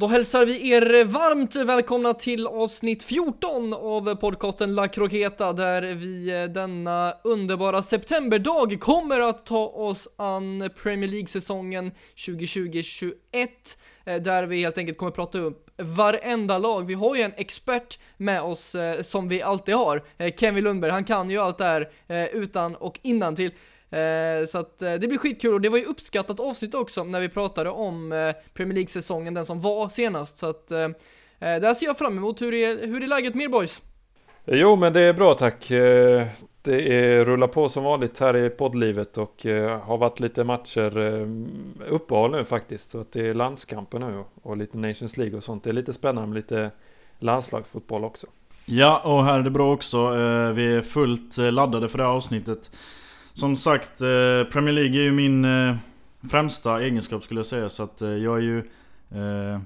Då hälsar vi er varmt välkomna till avsnitt 14 av podcasten La Croqueta där vi eh, denna underbara septemberdag kommer att ta oss an Premier League-säsongen 2020-21 eh, där vi helt enkelt kommer prata upp varenda lag. Vi har ju en expert med oss eh, som vi alltid har, Kevin Lundberg. Han kan ju allt det här utan och innan till. Eh, så att eh, det blir skitkul och det var ju uppskattat avsnitt också när vi pratade om eh, Premier League-säsongen, den som var senast. Så att eh, eh, där ser jag fram emot. Hur är, hur är läget med er boys? Jo, men det är bra tack. Eh, det är rullar på som vanligt här i poddlivet och har varit lite matcher uppehåll nu faktiskt. Så att det är landskamper nu och lite Nations League och sånt. Det är lite spännande med lite landslagsfotboll också. Ja, och här är det bra också. Vi är fullt laddade för det här avsnittet. Som sagt, eh, Premier League är ju min eh, främsta egenskap skulle jag säga. Så att eh, jag är ju eh,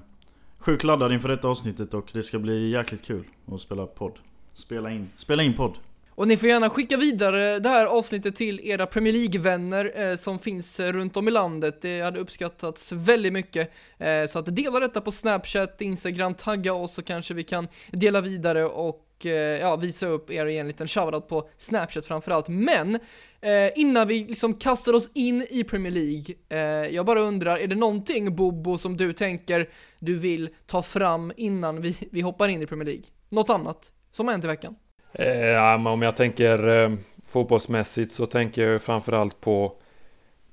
sjukt laddad inför detta avsnittet och det ska bli jäkligt kul att spela podd. Spela in, spela in podd. Och ni får gärna skicka vidare det här avsnittet till era Premier League-vänner eh, som finns runt om i landet. Det hade uppskattats väldigt mycket. Eh, så att dela detta på Snapchat, Instagram, tagga oss så kanske vi kan dela vidare och och eh, ja, visa upp er och ge en liten shoutout på Snapchat framförallt. Men eh, innan vi liksom kastar oss in i Premier League, eh, jag bara undrar, är det någonting Bobo som du tänker du vill ta fram innan vi, vi hoppar in i Premier League? Något annat som har hänt i veckan? Eh, ja, men om jag tänker eh, fotbollsmässigt så tänker jag framförallt på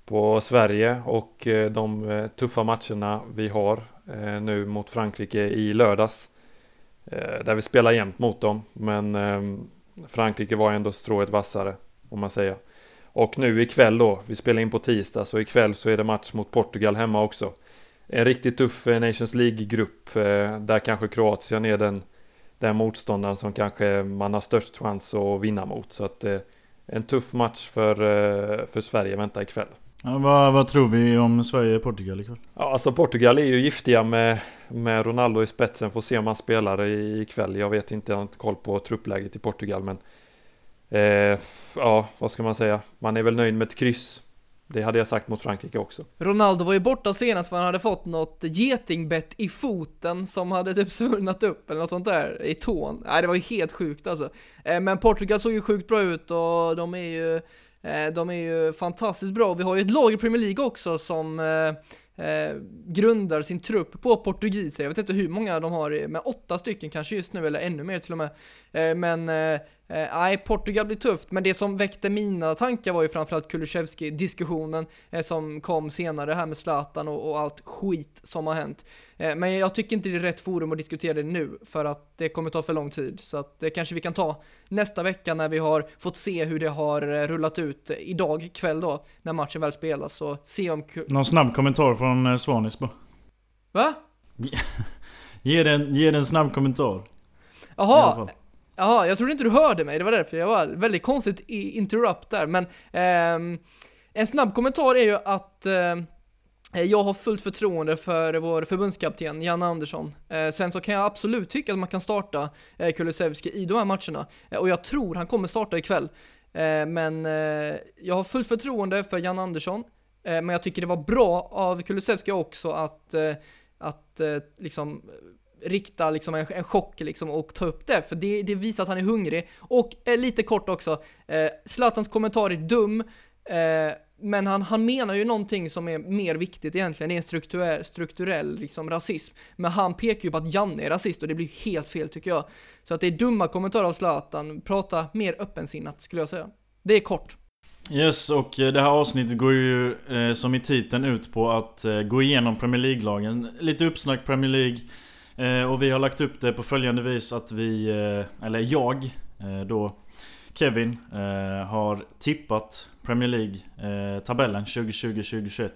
på Sverige och eh, de eh, tuffa matcherna vi har eh, nu mot Frankrike i lördags. Eh, där vi spelar jämt mot dem, men ehm, Frankrike var ändå strået vassare, om man säger. Och nu ikväll då, vi spelar in på tisdag, så ikväll så är det match mot Portugal hemma också. En riktigt tuff eh, Nations League-grupp, eh, där kanske Kroatien är den, den motståndaren som kanske man har störst chans att vinna mot. Så att en tuff match för, för Sverige väntar ikväll. Ja, vad, vad tror vi om Sverige-Portugal ikväll? Ja, alltså Portugal är ju giftiga med, med Ronaldo i spetsen. Får se om han spelar ikväll. Jag vet inte, jag har inte koll på truppläget i Portugal. Men eh, ja, vad ska man säga? Man är väl nöjd med ett kryss. Det hade jag sagt mot Frankrike också. Ronaldo var ju borta senast för han hade fått något getingbett i foten som hade typ svullnat upp eller något sånt där i tån. Nej, det var ju helt sjukt alltså. Eh, men Portugal såg ju sjukt bra ut och de är ju Eh, de är ju fantastiskt bra. Vi har ju ett lag i Premier League också som eh, eh, grundar sin trupp på portugiser. Jag vet inte hur många de har, men åtta stycken kanske just nu, eller ännu mer till och med. Eh, men eh, Eh, nej, Portugal blir tufft, men det som väckte mina tankar var ju framförallt Kulusevski-diskussionen eh, som kom senare här med Zlatan och, och, allt skit som har hänt. Eh, men jag tycker inte det är rätt forum att diskutera det nu, för att det kommer ta för lång tid. Så att det kanske vi kan ta nästa vecka när vi har fått se hur det har eh, rullat ut eh, idag kväll då, när matchen väl spelas. Så se om... Någon snabb kommentar från eh, Svanis bara. Va? ge, den, ge den en snabb kommentar. Jaha, Jaha, jag trodde inte du hörde mig, det var därför jag var väldigt konstigt interrupt där, men eh, en snabb kommentar är ju att eh, jag har fullt förtroende för vår förbundskapten Janne Andersson. Eh, sen så kan jag absolut tycka att man kan starta eh, Kulusevski i de här matcherna. Eh, och jag tror han kommer starta ikväll. Eh, men jag har fullt förtroende för Janne Andersson. Eh, men jag tycker det var bra av Kulusevski också att, eh, att eh, liksom rikta liksom en, en chock liksom och ta upp det, för det, det visar att han är hungrig. Och lite kort också, eh, Zlatans kommentar är dum, eh, men han, han menar ju någonting som är mer viktigt egentligen, det är en strukturell, strukturell liksom rasism. Men han pekar ju på att Janne är rasist och det blir helt fel tycker jag. Så att det är dumma kommentarer av Zlatan, prata mer öppensinnat skulle jag säga. Det är kort. Yes, och eh, det här avsnittet går ju eh, som i titeln ut på att eh, gå igenom Premier League-lagen. Lite uppsnack Premier League. Eh, och vi har lagt upp det på följande vis att vi, eh, eller jag eh, då, Kevin, har tippat Premier League-tabellen 2020-2021.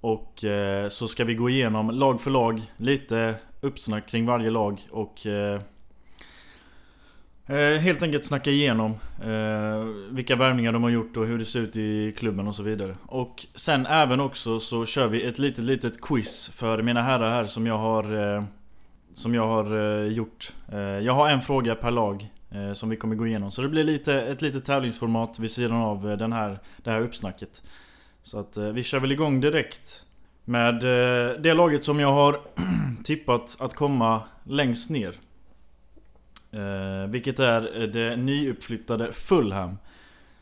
Och så ska vi gå igenom lag för lag, lite uppsnack kring varje lag och Eh, helt enkelt snacka igenom eh, vilka värvningar de har gjort och hur det ser ut i klubben och så vidare. Och sen även också så kör vi ett litet litet quiz för mina herrar här som jag har eh, Som jag har eh, gjort. Eh, jag har en fråga per lag eh, som vi kommer gå igenom. Så det blir lite, ett litet tävlingsformat vid sidan av eh, den här, det här uppsnacket. Så att eh, vi kör väl igång direkt. Med det laget som jag har tippat att komma längst ner. Eh, vilket är eh, det nyuppflyttade Fulham.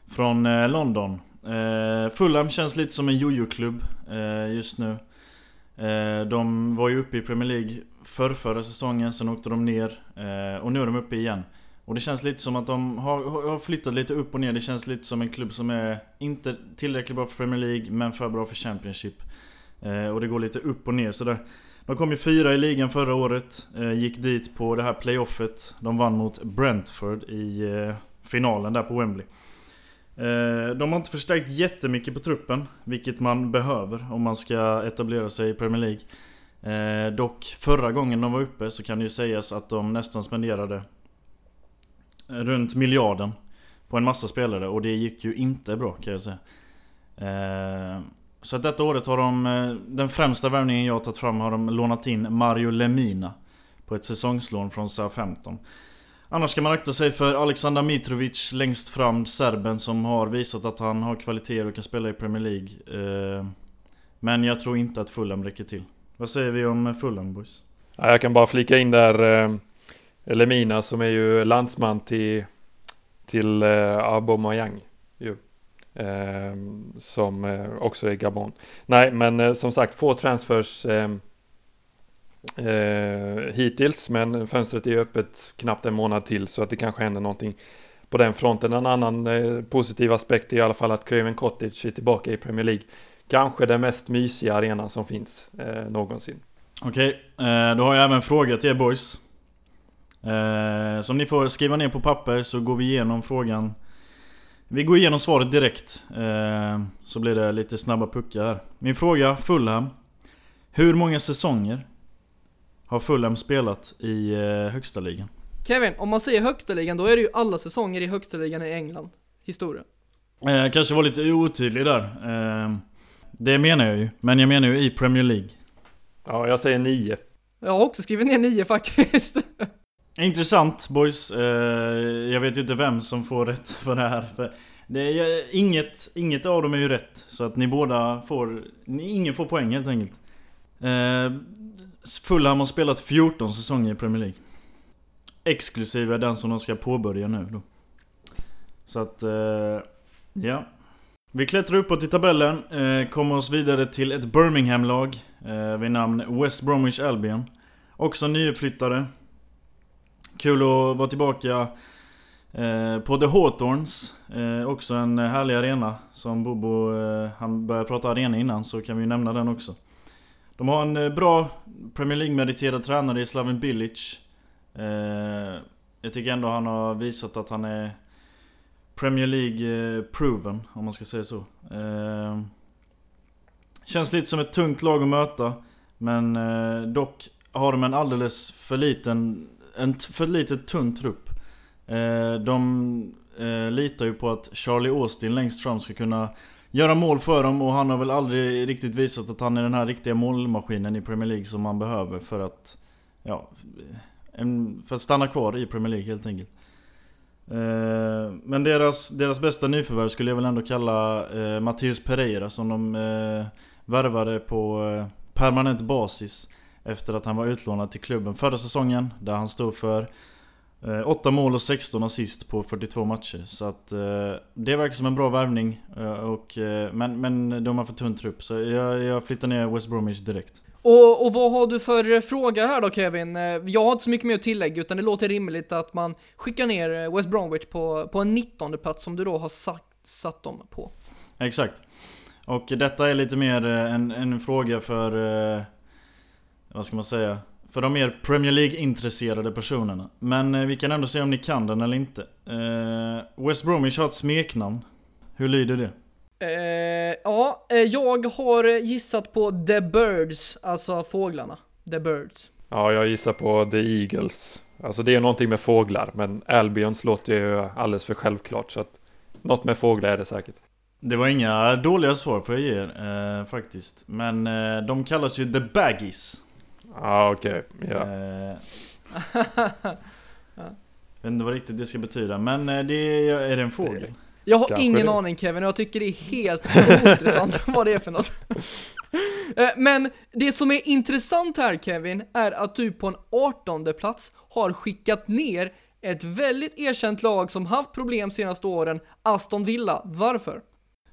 Från eh, London. Eh, Fulham känns lite som en jojo-klubb eh, just nu. Eh, de var ju uppe i Premier League för förra säsongen, sen åkte de ner eh, och nu är de uppe igen. Och det känns lite som att de har, har flyttat lite upp och ner. Det känns lite som en klubb som är inte tillräckligt bra för Premier League, men för bra för Championship. Eh, och det går lite upp och ner sådär. De kom ju fyra i ligan förra året, eh, gick dit på det här playoffet. De vann mot Brentford i eh, finalen där på Wembley. Eh, de har inte förstärkt jättemycket på truppen, vilket man behöver om man ska etablera sig i Premier League. Eh, dock, förra gången de var uppe så kan det ju sägas att de nästan spenderade runt miljarden på en massa spelare och det gick ju inte bra kan jag säga. Eh, så att detta året har de, eh, den främsta värvningen jag har tagit fram har de lånat in Mario Lemina på ett säsongslån från Southampton. Annars ska man akta sig för Alexander Mitrovic längst fram, serben som har visat att han har kvaliteter och kan spela i Premier League. Eh, men jag tror inte att Fulham räcker till. Vad säger vi om Fulham boys? Jag kan bara flika in där eh, Lemina som är ju landsman till, till uh, Aubameyang ju. Ehm, eh, som också är Gabon. Nej, men eh, som sagt få transfers eh, eh, hittills, men fönstret är öppet knappt en månad till så att det kanske händer någonting på den fronten. En annan eh, positiv aspekt är i alla fall att Craven Cottage är tillbaka i Premier League. Kanske den mest mysiga arenan som finns eh, någonsin. Okej, okay, då har jag även en fråga till er boys. Eh, ni får skriva ner på papper så går vi igenom frågan vi går igenom svaret direkt. Eh, Så blir det lite snabba puckar här. Min fråga, Fulham. Hur många säsonger har Fulham spelat i eh, högsta ligan? Kevin, om man säger högsta ligan då är det ju alla säsonger i högsta ligan i England. Historia eh, Kanske var lite otydlig där. Eh, Det menar jag ju, men jag menar ju i Premier League. Ja, jag säger nio. Jag har också skrivit ner nio faktiskt Intressant boys. Eh, jag vet ju inte vem som får rätt för det här. För det är, inget, inget av dem är ju rätt. Så att ni båda får... Ingen får poäng helt enkelt. Eh, Fulham har spelat 14 säsonger i Premier League. Exklusive den som de ska påbörja nu då. Så att... Eh, ja. Vi klättrar uppåt i tabellen. Kommer oss vidare till ett Birmingham-lag. Vid namn West Bromwich Albion. Också nyuppflyttade. Kul att vara tillbaka eh, på The Hawthorns. Eh, också en härlig arena. Som Bobo, eh, han började prata arena innan så kan vi ju nämna den också. De har en bra Premier League-meriterad tränare i Slaven Bilic. jag tycker ändå han har visat att han är Premier League-proven, om man ska säga så. känns lite som ett tungt lag att möta. Men dock har de en alldeles för liten en för lite tunn trupp. Eh, de eh, litar ju på att Charlie Austin längst fram ska kunna göra mål för dem och han har väl aldrig riktigt visat att han är den här riktiga målmaskinen i Premier League som man behöver för att... Ja, för att stanna kvar i Premier League helt enkelt. Eh, men deras, deras bästa nyförvärv skulle jag väl ändå kalla eh, Mattias Pereira som de värvade på permanent basis. Efter att han var utlånad till klubben förra säsongen där han stod för 8 eh, mål och 16 assist på 42 matcher. Så att eh, det verkar som en bra värvning. Eh, och, men, men de har för tunn trupp. Så jag, jag flyttar ner West Bromwich direkt. Och, och, vad har du för fråga här då Kevin? Jag har inte så mycket mer att tillägga utan det låter rimligt att man skickar ner West Bromwich på, på en 19 plats som du då har sagt, satt dem på. Exakt. Och detta är lite mer en, en fråga för vad ska man säga? För de mer Premier League-intresserade personerna. Men eh, vi kan ändå se om ni kan den eller inte. Eh, West Bromwich har ett smeknamn. Hur lyder det? Eh, ja, eh, jag har gissat på The Birds, alltså fåglarna. The Birds. Ja, jag gissar på The Eagles. Alltså det är någonting med fåglar, men Albions låter ju alldeles för självklart så att något med fåglar är det säkert. Det var inga dåliga svar får jag ge er, eh, faktiskt. Men eh, de kallas ju The Baggies. Ja, okej. Okay. Ja. Eh, jag vet inte vad riktigt det ska betyda, men eh, det är, är det en fågel? Jag har Kanske ingen det. aning Kevin, jag tycker det är helt ointressant vad det är för något. Eh, men det som är intressant här Kevin, är att du på en 18 plats har skickat ner ett väldigt erkänt lag som haft problem senaste åren, Aston Villa. Varför?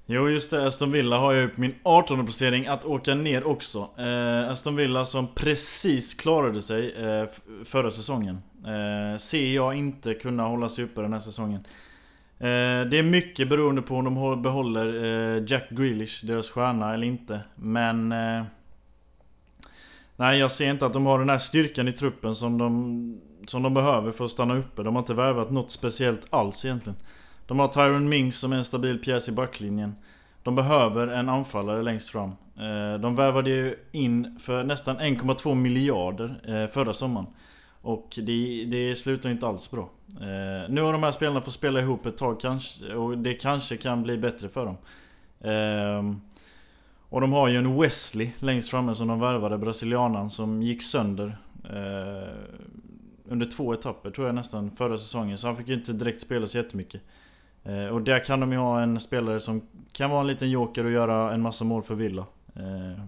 Jo just det, Aston Villa har ju på min 18 placering att åka ner också. Eh, Aston Villa som precis klarade sig eh, förra säsongen. Eh, ser jag inte kunna hålla sig uppe den här säsongen. Eh, det är mycket beroende på om de behåller eh, Jack Grealish, deras stjärna, eller inte. Men... Eh, nej, jag ser inte att de har den här styrkan i truppen som de, som de behöver för att stanna uppe. De har inte värvat något speciellt alls egentligen. De har Tyron Mings som är en stabil pjäs i backlinjen. De behöver en anfallare längst fram. Eh, de värvade ju in för nästan 1,2 miljarder eh, förra sommaren. Och det, det slutar inte alls bra. Eh, nu har de här spelarna fått spela ihop ett tag kanske, och det kanske kan bli bättre för dem. Ehm, och de har ju en Wesley längst framme som de värvade, brasilianan, som gick sönder. Under två etapper tror jag nästan förra säsongen, så han fick ju inte direkt spela så jättemycket. Eh, och där kan de ju ha en spelare som kan vara en liten joker och göra en massa mål för Villa. Eh,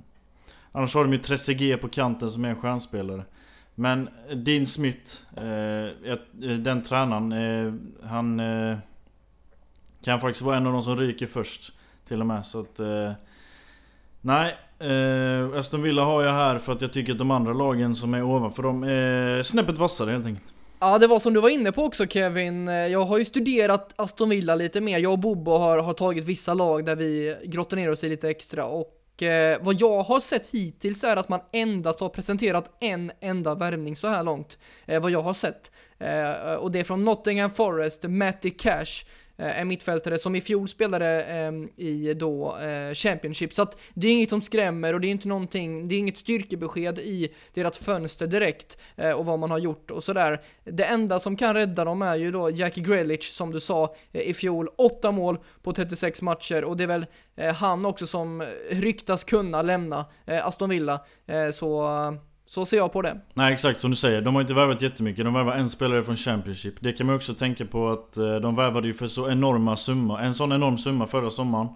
annars har de ju Trezeguet på kanten som är en stjärnspelare. Men Dean Smith, eh, den tränaren, han kan faktiskt vara en av de som ryker först. Till och med, så att... Nej, Aston Villa har jag här för att jag tycker att de andra lagen som är ovanför dem är snäppet vassare helt enkelt. Ja, det var som du var inne på också Kevin. Eh, jag har ju studerat Aston Villa lite mer. Jag och Bobo har, har tagit vissa lag där vi grottar ner oss i lite extra och eh, vad jag har sett hittills är att man endast har presenterat en enda värvning så här långt. Eh, vad jag har sett. Eh, och det är från Nottingham Forest, Matty Cash. Eh, en mittfältare som i fjol spelade eh, i då eh, Championship. Så att det är inget som skrämmer och det är inte någonting, det är inget styrkebesked i deras fönster direkt eh, och vad man har gjort och sådär. Det enda som kan rädda dem är ju då Jackie Grealish som du sa eh, i fjol, 8 mål på 36 matcher och det är väl eh, han också som ryktas kunna lämna eh, Aston Villa. Eh, så så ser jag på det. Nej exakt som du säger, de har inte värvat jättemycket. De värvar en spelare från Championship. Det kan man också tänka på att eh, de värvade ju för så enorma summa. En sån enorm summa förra sommaren.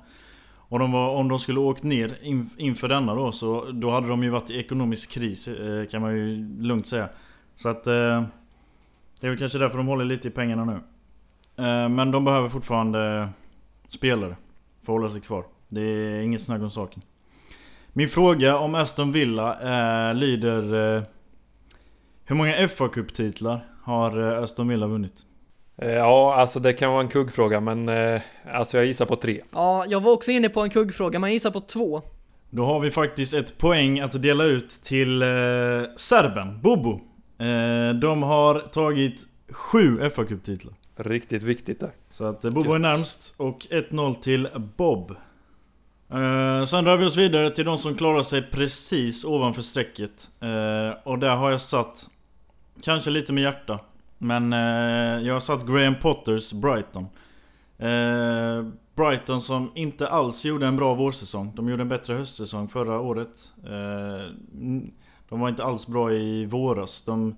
Och de var, om de skulle åkt ner inför denna då, så då hade de ju varit i ekonomisk kris eh, kan man ju lugnt säga. Så att... Eh, det är väl kanske därför de håller lite i pengarna nu. Men de behöver fortfarande spelare för att hålla sig kvar. Det är inget snack om saken. Min fråga om Aston Villa eh, lyder... Eh, hur många fa Cup-titlar har eh, Aston Villa vunnit? Eh, ja, alltså det kan vara en kuggfråga men eh, alltså jag gissar på tre. Ja, jag var också inne på en kuggfråga men jag gissar på två. Då har vi faktiskt ett poäng att dela ut till eh, serben, Bobo. Eh, de har tagit sju fa Cup-titlar. Riktigt viktigt där. Så att eh, Bobo är närmst och 1-0 till Bob. Uh, sen rör vi oss vidare till de som klarar sig precis ovanför strecket. Uh, och där har jag satt, kanske lite med hjärta, men uh, jag har satt Graham Potters Brighton. Brighton som inte alls gjorde en bra vårsäsong. De gjorde en bättre höstsäsong förra året. de var inte alls bra i våras. De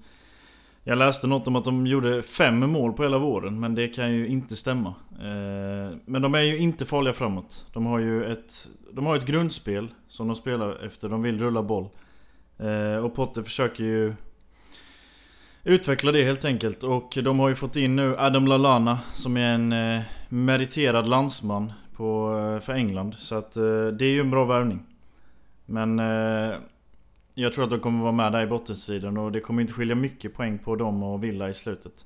jag läste något om att de gjorde fem mål på hela våren, men det kan ju inte stämma. Eh, men de är ju inte farliga framåt. De har ju ett, de har ett grundspel som de spelar efter, de vill rulla boll. Eh, och Potter försöker ju utveckla det helt enkelt. Och de har ju fått in nu Adam Lallana som är en eh, meriterad landsman på, eh, för England. Så att eh, det är ju en bra värvning. Men eh, jag tror att de kommer vara med där i bottensidan och det kommer inte skilja mycket poäng på dem och Villa i slutet.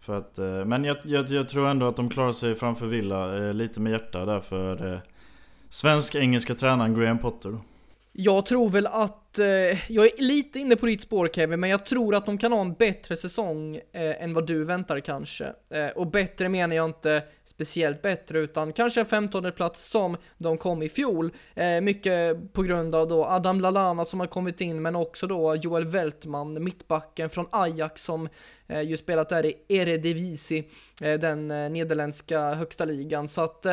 För att, eh, men jag, jag, jag tror ändå att de klarar sig framför Villa eh, lite med hjärta där för eh, svensk-engelska tränaren Graham Potter. Jag tror väl att, eh, jag är lite inne på ditt spår Kevin, men jag tror att de kan ha en bättre säsong eh, än vad du väntar kanske. Eh, och bättre menar jag inte speciellt bättre, utan kanske en 15 plats som de kom i fjol. Eh, mycket på grund av då Adam Lalana som har kommit in, men också då Joel Weltman, mittbacken från Ajax som Eh, ju spelat där i Eredivisie, eh, den eh, nederländska högsta ligan. Så att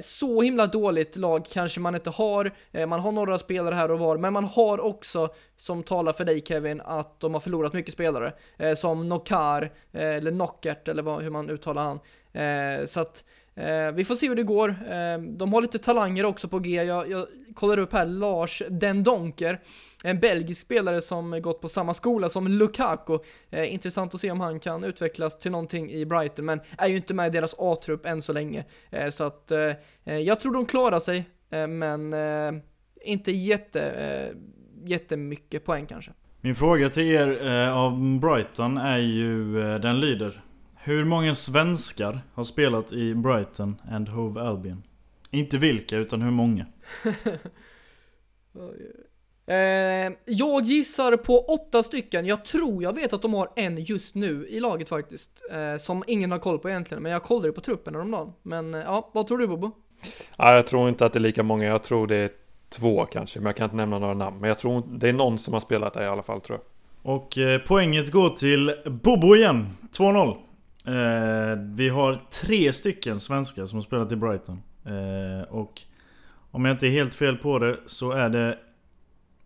så himla dåligt lag kanske man inte har. Man har några spelare här och var, men man har också, som talar för dig Kevin, att de har förlorat mycket spelare. Som Nokar, eller Nockert, eller hur man uttalar han. så att Eh, vi får se hur det går. Eh, de har lite talanger också på G. Jag, jag kollar upp här, Lars Den Donker. En belgisk spelare som gått på samma skola som Lukaku. Eh, intressant att se om han kan utvecklas till någonting i Brighton, men är ju inte med i deras A-trupp än så länge. Eh, så att eh, eh jag tror de klarar sig, eh, men eh, inte jätte, eh, jättemycket poäng kanske. Min fråga till er eh, av Brighton är ju, eh, den lyder hur många svenskar har spelat i Brighton and Hove Albion? Inte vilka, utan hur många? eh, jag gissar på åtta stycken. Jag tror jag vet att de har en just nu i laget faktiskt. Eh, som ingen har koll på egentligen, men jag kollade på truppen häromdagen. Men eh, ja, vad tror du Bobo? Ja, jag tror inte att det är lika många. Jag tror det är två kanske, men jag kan inte nämna några namn. Men jag tror det är någon som har spelat där i alla fall tror jag. Och eh, poänget går till Bobo igen. 2-0. Eh, vi har tre stycken svenskar som har spelat i Brighton. Eh, och om jag inte är helt fel på det så är det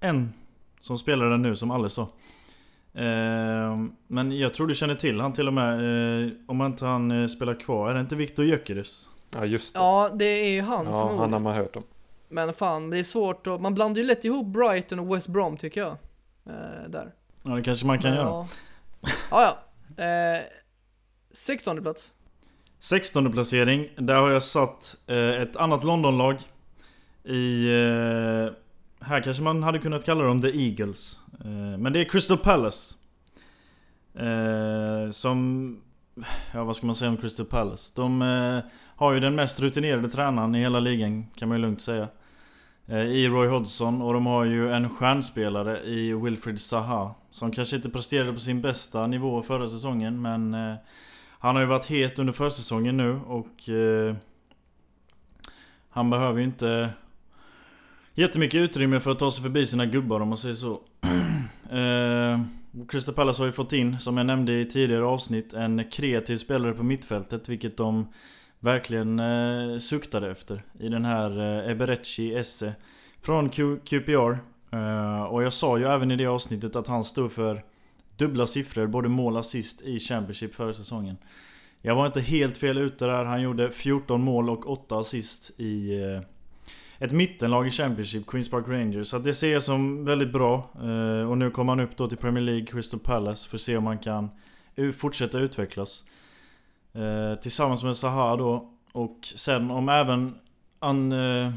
en som spelar där nu som Alice sa. Eh, men jag tror du känner till han till och med. Eh, om inte han eh, spelar kvar. Är det inte Viktor Gyökeres? Ja just det. Ja det är ju han Ja han har man hört om. Men fan, det är svårt att, man blandar ju lätt ihop Brighton och West Brom tycker jag. Där. Ja det kanske man kan Men, göra. Ja, ja. 16 plats. 16 placering, där har jag satt eh, ett annat Londonlag. I... Eh, här kanske man hade kunnat kalla dem The Eagles. Eh, men det är Crystal Palace. Eh, som... Ja vad ska man säga om Crystal Palace? De eh, har ju den mest rutinerade tränaren i hela ligan kan man ju lugnt säga. Eh, I Roy Hodgson och de har ju en stjärnspelare i Wilfred Zaha. Som kanske inte presterade på sin bästa nivå förra säsongen men eh, han har ju varit het under försäsongen nu och eh, Han behöver ju inte Jättemycket utrymme för att ta sig förbi sina gubbar om man säger så. eh, Crystal Palace har ju fått in, som jag nämnde i tidigare avsnitt, en kreativ spelare på mittfältet vilket de verkligen eh, suktade efter i den här eh, Eberechi Esse från Q QPR. Eh, och jag sa ju även i det avsnittet att han stod för dubbla siffror, både mål och assist i Championship förra säsongen. Jag var inte helt fel ute där, han gjorde 14 mål och 8 assist i eh, ett mittenlag i Championship, Queens Park Rangers. Så det ser jag som väldigt bra. Eh, och nu kommer han upp då till Premier League, Crystal Palace, för att se om han kan fortsätta utvecklas. Eh, tillsammans med Zaha då. Och sen om även an, eh,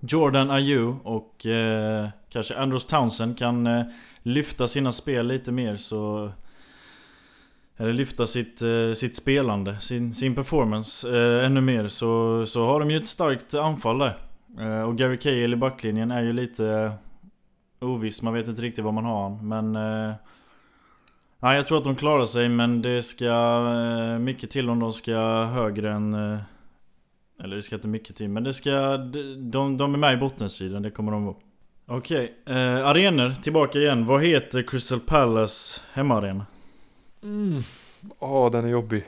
Jordan Ayew och eh, kanske Andros Townsend kan eh, lyfta sina spel lite mer så... Eller lyfta sitt, eh, sitt spelande, sin, sin performance eh, ännu mer så, så har de ju ett starkt anfall där. Eh, och Gary Cahill i backlinjen är ju lite oviss, man vet inte riktigt vad man har men eh, Ja, jag tror att de klarar sig men det ska eh, mycket till om de ska högre än... Eh, eller det ska inte mycket till men det ska... De, de är med i bottenstriden, det kommer de vara. Okej, okay. eh, arenor tillbaka igen. Vad heter Crystal Palace hemmaarena? Mm. Åh, oh, den är jobbig.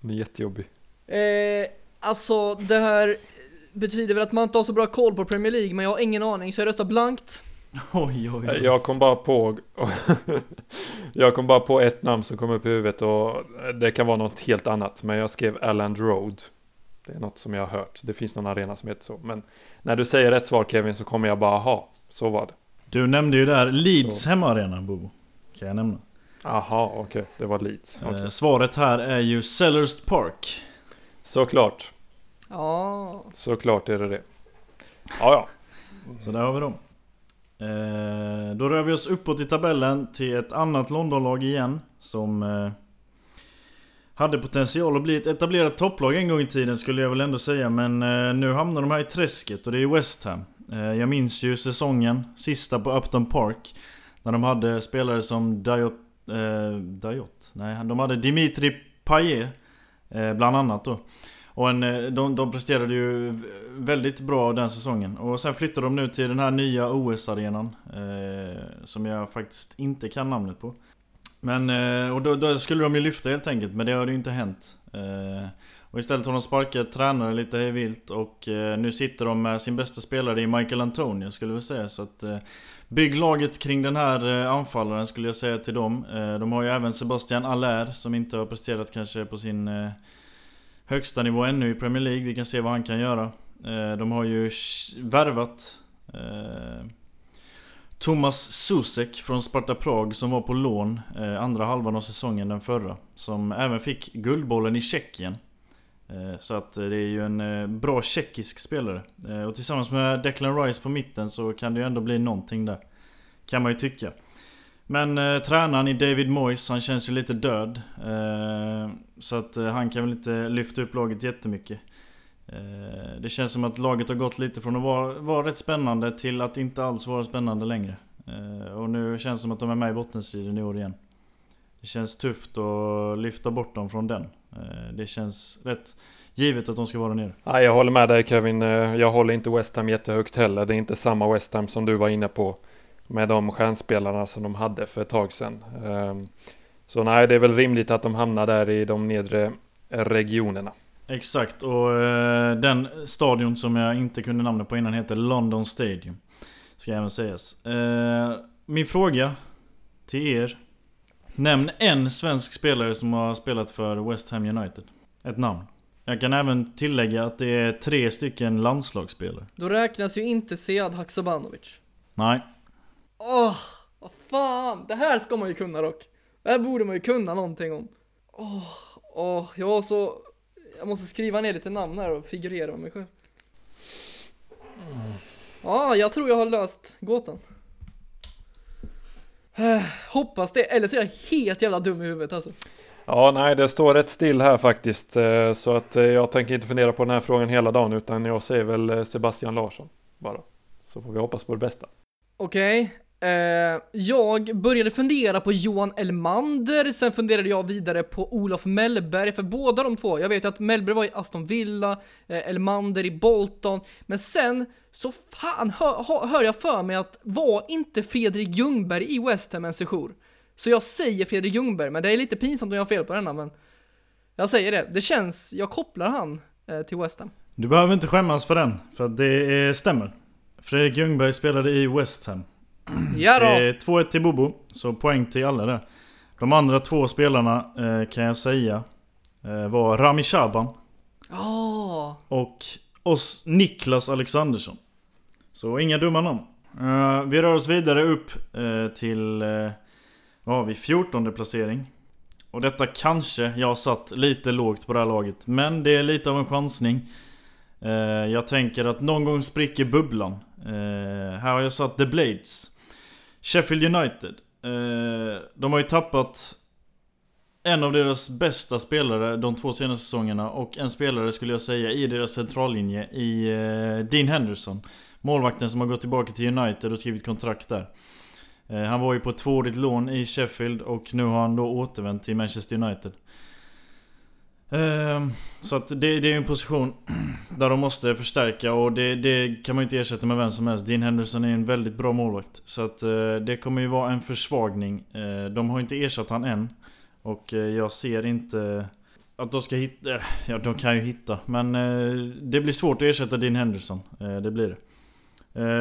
Den är jättejobbig. Eh, alltså det här betyder väl att man inte har så bra koll på Premier League men jag har ingen aning så jag röstar blankt. Oj, oj, oj. Jag kom bara på... jag kom bara på ett namn som kom upp i huvudet och det kan vara något helt annat. Men jag skrev Alland Road. Det är något som jag har hört. Det finns någon arena som heter så. Men när du säger rätt svar Kevin så kommer jag bara ha. Så var det. Du nämnde ju där Leeds så. hemmaarena Bobo. Kan jag nämna. Aha, okej. Okay. Det var Leeds. Okay. Eh, svaret här är ju Sellers Park. Såklart. Ja. Såklart är det det. Ja, ja. Så där har vi dem. Eh, då rör vi oss uppåt i tabellen till ett annat Londonlag igen som eh, hade potential att bli ett etablerat topplag en gång i tiden skulle jag väl ändå säga men eh, nu hamnar de här i träsket och det är West Ham. Eh, jag minns ju säsongen, sista på Upton Park när de hade spelare som Diot... Eh, Diot? Nej, de hade Dimitri Payet eh, bland annat då. Och en, eh, de, de presterade ju väldigt bra den säsongen. Och sen flyttade de nu till den här nya OS-arenan. Eh, som jag faktiskt inte kan namnet på. Men, eh, och då, då, skulle de ju lyfta helt enkelt, men det har ju inte hänt. Eh, och istället har de sparkat tränare lite hej vilt och eh, nu sitter de med sin bästa spelare i Michael Antonio skulle jag säga. Så att, bygg laget kring den här anfallaren skulle jag säga till dem. de har ju även Sebastian Allaire som inte har presterat kanske på sin högsta nivå ännu i Premier League. Vi kan se vad han kan göra. De har ju värvat Thomas Susek från Sparta Prag som var på lån eh, andra halvan av säsongen den förra. Som även fick Guldbollen i Tjeckien. Eh, så att eh, det är ju en bra tjeckisk spelare. Och tillsammans med Declan Rice på mitten så kan det ju ändå bli någonting där. Kan man ju tycka. Men eh, tränaren i David Moyes, han känns ju lite död. Eh, så att eh, han kan väl inte lyfta upp laget jättemycket. Eh, det känns som att laget har gått lite från att vara, vara rätt spännande till att inte alls vara spännande längre. Eh, och nu känns det som att de är med i bottenstriden i år igen. Det känns tufft att lyfta bort dem från den. Eh, det känns rätt givet att de ska vara nere. Ja, jag håller med dig Kevin. Jag håller inte West Ham jättehögt heller. Det är inte samma West Ham som du var inne på med de stjärnspelarna som de hade för ett tag sedan. Så nej, det är väl rimligt att de hamnar där i de nedre regionerna. Exakt, och eh, den stadion som jag inte kunde namnet på innan heter London Stadium. Ska även sägas. Eh, min fråga till er. Nämn en svensk spelare som har spelat för West Ham United. Ett namn. Jag kan även tillägga att det är tre stycken landslagsspelare. Då räknas ju inte Sead Haksabanovic. Nej, Åh, oh, vad fan. Det här ska man ju kunna dock. Det här borde man ju kunna någonting om. Åh, oh, oh, jag var så... Jag måste skriva ner lite namn här och figurera med mig själv. Ja, ah, jag tror jag har löst gåtan. Eh, hoppas det, eller så är jag helt jävla dum i huvudet alltså. Ja, nej, det står rätt still här faktiskt. Eh, så att eh, jag tänker inte fundera på den här frågan hela dagen, utan jag säger väl Sebastian Larsson bara. Så får vi hoppas på det bästa. Okej, Eh, jag började fundera på Johan Elmander, sen funderade jag vidare på Olof Mellberg, för båda de två, jag vet ju att Mellberg var i Aston Villa, eh, Elmander i Bolton, men sen så fan hör, hör jag för mig att var inte Fredrik Ljungberg i West Ham en sejour? Så jag säger Fredrik Ljungberg, men det är lite pinsamt om jag har fel på denna, men jag säger det. Det känns, jag kopplar han eh, till West Ham. Du behöver inte skämmas för den, för det stämmer. Fredrik Ljungberg spelade i West Ham. Ja då. Är 2-1 till Bobo, så poäng till alla där. De andra två spelarna eh, kan jag säga eh, var Rami Shaban. Oh. Och oss Niklas Alexandersson. Så inga dumma namn. Uh, vi rör oss vidare upp uh, till, uh, vad har vi, 14 placering. Och detta kanske jag satt lite lågt på det här laget. Men det är lite av en chansning. Uh, jag tänker att någon gång spricker bubblan. här har jag satt The Blades. Sheffield United. Eh, de har ju tappat en av deras bästa spelare de två senaste säsongerna och en spelare skulle jag säga i deras centrallinje i eh, Dean Henderson. Målvakten som har gått tillbaka till United och skrivit kontrakt där. Eh, han var ju på ett tvåårigt lån i Sheffield och nu har han då återvänt till Manchester United. Ehm, så att det, det är en position där de måste förstärka och det, det, kan man ju inte ersätta med vem som helst. Dean Henderson är en väldigt bra målvakt. Så att eh, det kommer ju vara en försvagning. Eh, de har inte ersatt han än. Och eh, jag ser inte att de ska hitta... Ja, de kan ju hitta. Men det blir svårt att ersätta Dean Henderson. Det blir det.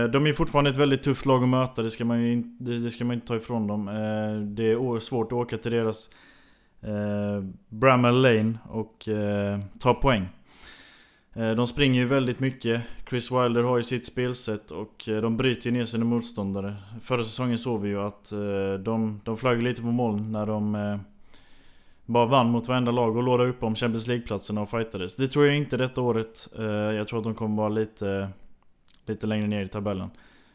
De är fortfarande ett väldigt tufft lag att möta, det ska man ju inte, det ska man inte ta ifrån dem. Det är svårt att åka till deras Bramall Lane och eh, tar poäng. Eh, de springer ju väldigt mycket. Chris Wilder har ju sitt spelsätt och eh, de bryter ner sina motståndare. Förra säsongen såg vi ju att eh, de, de flög lite på moln när de eh, bara vann mot varenda lag och låda upp om Champions League-platserna och fightades. Det tror jag inte detta året. Eh, jag tror att de kommer vara lite, lite längre ner i tabellen.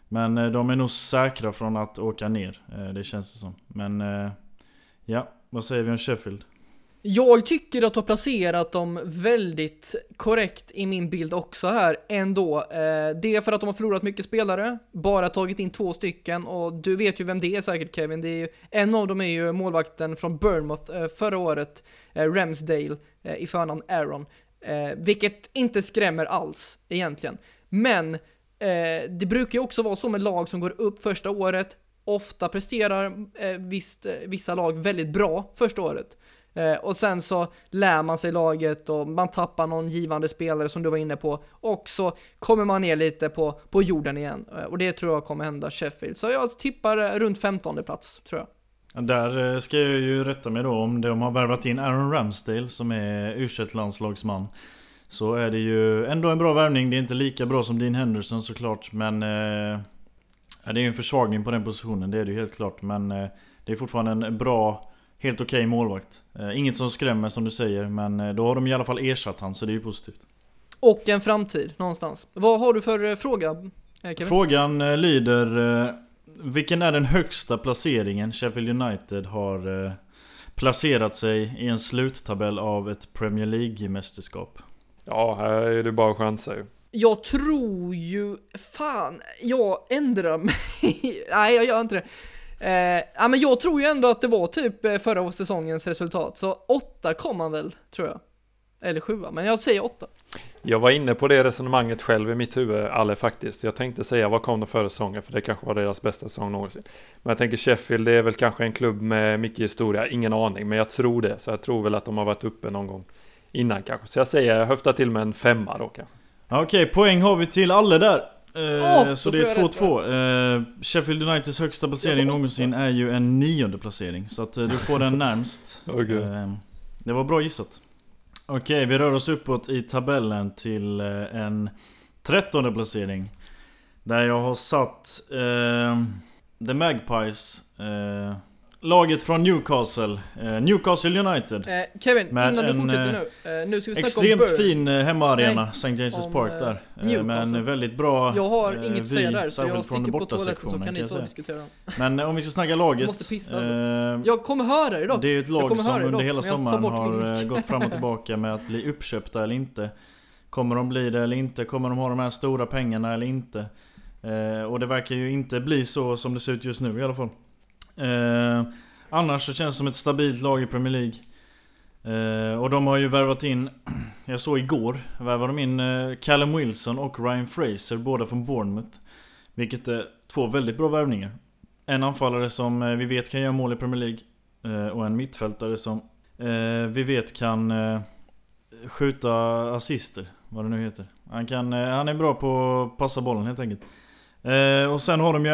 Men eh, de är nog säkra från att åka ner, eh, det känns det som. Men ja, vad säger vi om Sheffield? Jag tycker att du har placerat dem väldigt korrekt i min bild också här ändå. Eh, det är för att de har förlorat mycket spelare, bara tagit in två stycken och du vet ju vem det är säkert Kevin. Det är ju, en av dem är ju målvakten från Bournemouth eh, förra året, eh, Ramsdale i förnamn Aaron. Vilket inte skrämmer alls egentligen. Men det brukar ju också vara så med lag som går upp första året, ofta presterar eh, visst, vissa lag väldigt bra första året. Eh, och sen så lär man sig laget och man tappar någon givande spelare som du var inne på. Och så kommer man ner lite på, på jorden igen. Eh, och det tror jag kommer hända Sheffield. Så jag tippar eh, runt 15 plats, tror jag. Där ska jag ju rätta mig då om de har värvat in Aaron Ramsdale som är u landslagsman Så är det ju ändå en bra värvning. Det är inte lika bra som Dean Henderson såklart men eh, Det är ju en försvagning på den positionen, det är det ju helt klart men eh, Det är fortfarande en bra Helt okej okay målvakt. Eh, inget som skrämmer som du säger men eh, då har de i alla fall ersatt han så det är ju positivt. Och en framtid någonstans. Vad har du för eh, fråga? Kevin? Frågan lyder Vilken är den högsta placeringen Sheffield United har placerat sig i en sluttabell av ett Premier League-mästerskap? Ja, här är det bara chansa ju. Jag tror ju, fan, jag ändrar mig. Nej, jag gör inte det. Eh, ja, men jag tror ju ändå att det var typ eh, förra säsongens resultat, så åtta kom man väl, tror jag. Eller sjua, men jag säger åtta. Jag var inne på det resonemanget själv i mitt huvud, Alle faktiskt. Jag tänkte säga vad kom de förra säsongen, för det kanske var deras bästa säsong någonsin. Men jag tänker Sheffield, det är väl kanske en klubb med mycket historia, ingen aning, men jag tror det. Så jag tror väl att de har varit uppe någon gång innan kanske. Så jag säger, jag höftar till med en femma då kanske. Okej, poäng har vi till Alle där. Eh, så det är 2-2. Eh, Sheffield Uniteds högsta placering någonsin är ju en nionde placering. Så att eh, du får den närmst. okay. Eh, det var bra gissat. Okej, okay, vi rör oss uppåt i tabellen till eh, en trettonde placering. Där jag har satt eh, The Magpies Laget från Newcastle, eh, Newcastle United eh, Kevin, innan du fortsätter nu eh, Nu ska vi snacka extremt om Extremt fin eh, hemmaarena, St. James' Park där eh, Newcastle. Men väldigt bra Jag har eh, inget att säga där, så jag sticker på toaletten så kan ni ta och diskutera Men om vi ska snacka laget Jag måste pissa alltså. Jag kommer höra idag Det är ett lag som under hela sommaren har gått fram och tillbaka med att bli uppköpta eller inte Kommer de bli det eller inte? Kommer de ha de här stora pengarna eller inte? och det verkar ju inte bli så som det ser ut just nu i alla fall Eh, annars så känns det som ett stabilt lag i Premier League. Eh, och de har ju värvat in, jag såg igår, värvade de in eh, Callum Wilson och Ryan Fraser, båda från Bournemouth. Vilket är två väldigt bra värvningar. En anfallare som eh, vi vet kan göra mål i Premier League. Eh, och en mittfältare som eh, vi vet kan eh, skjuta assister, vad det nu heter. Han, kan, eh, han är bra på att passa bollen helt enkelt. Eh, och sen har de ju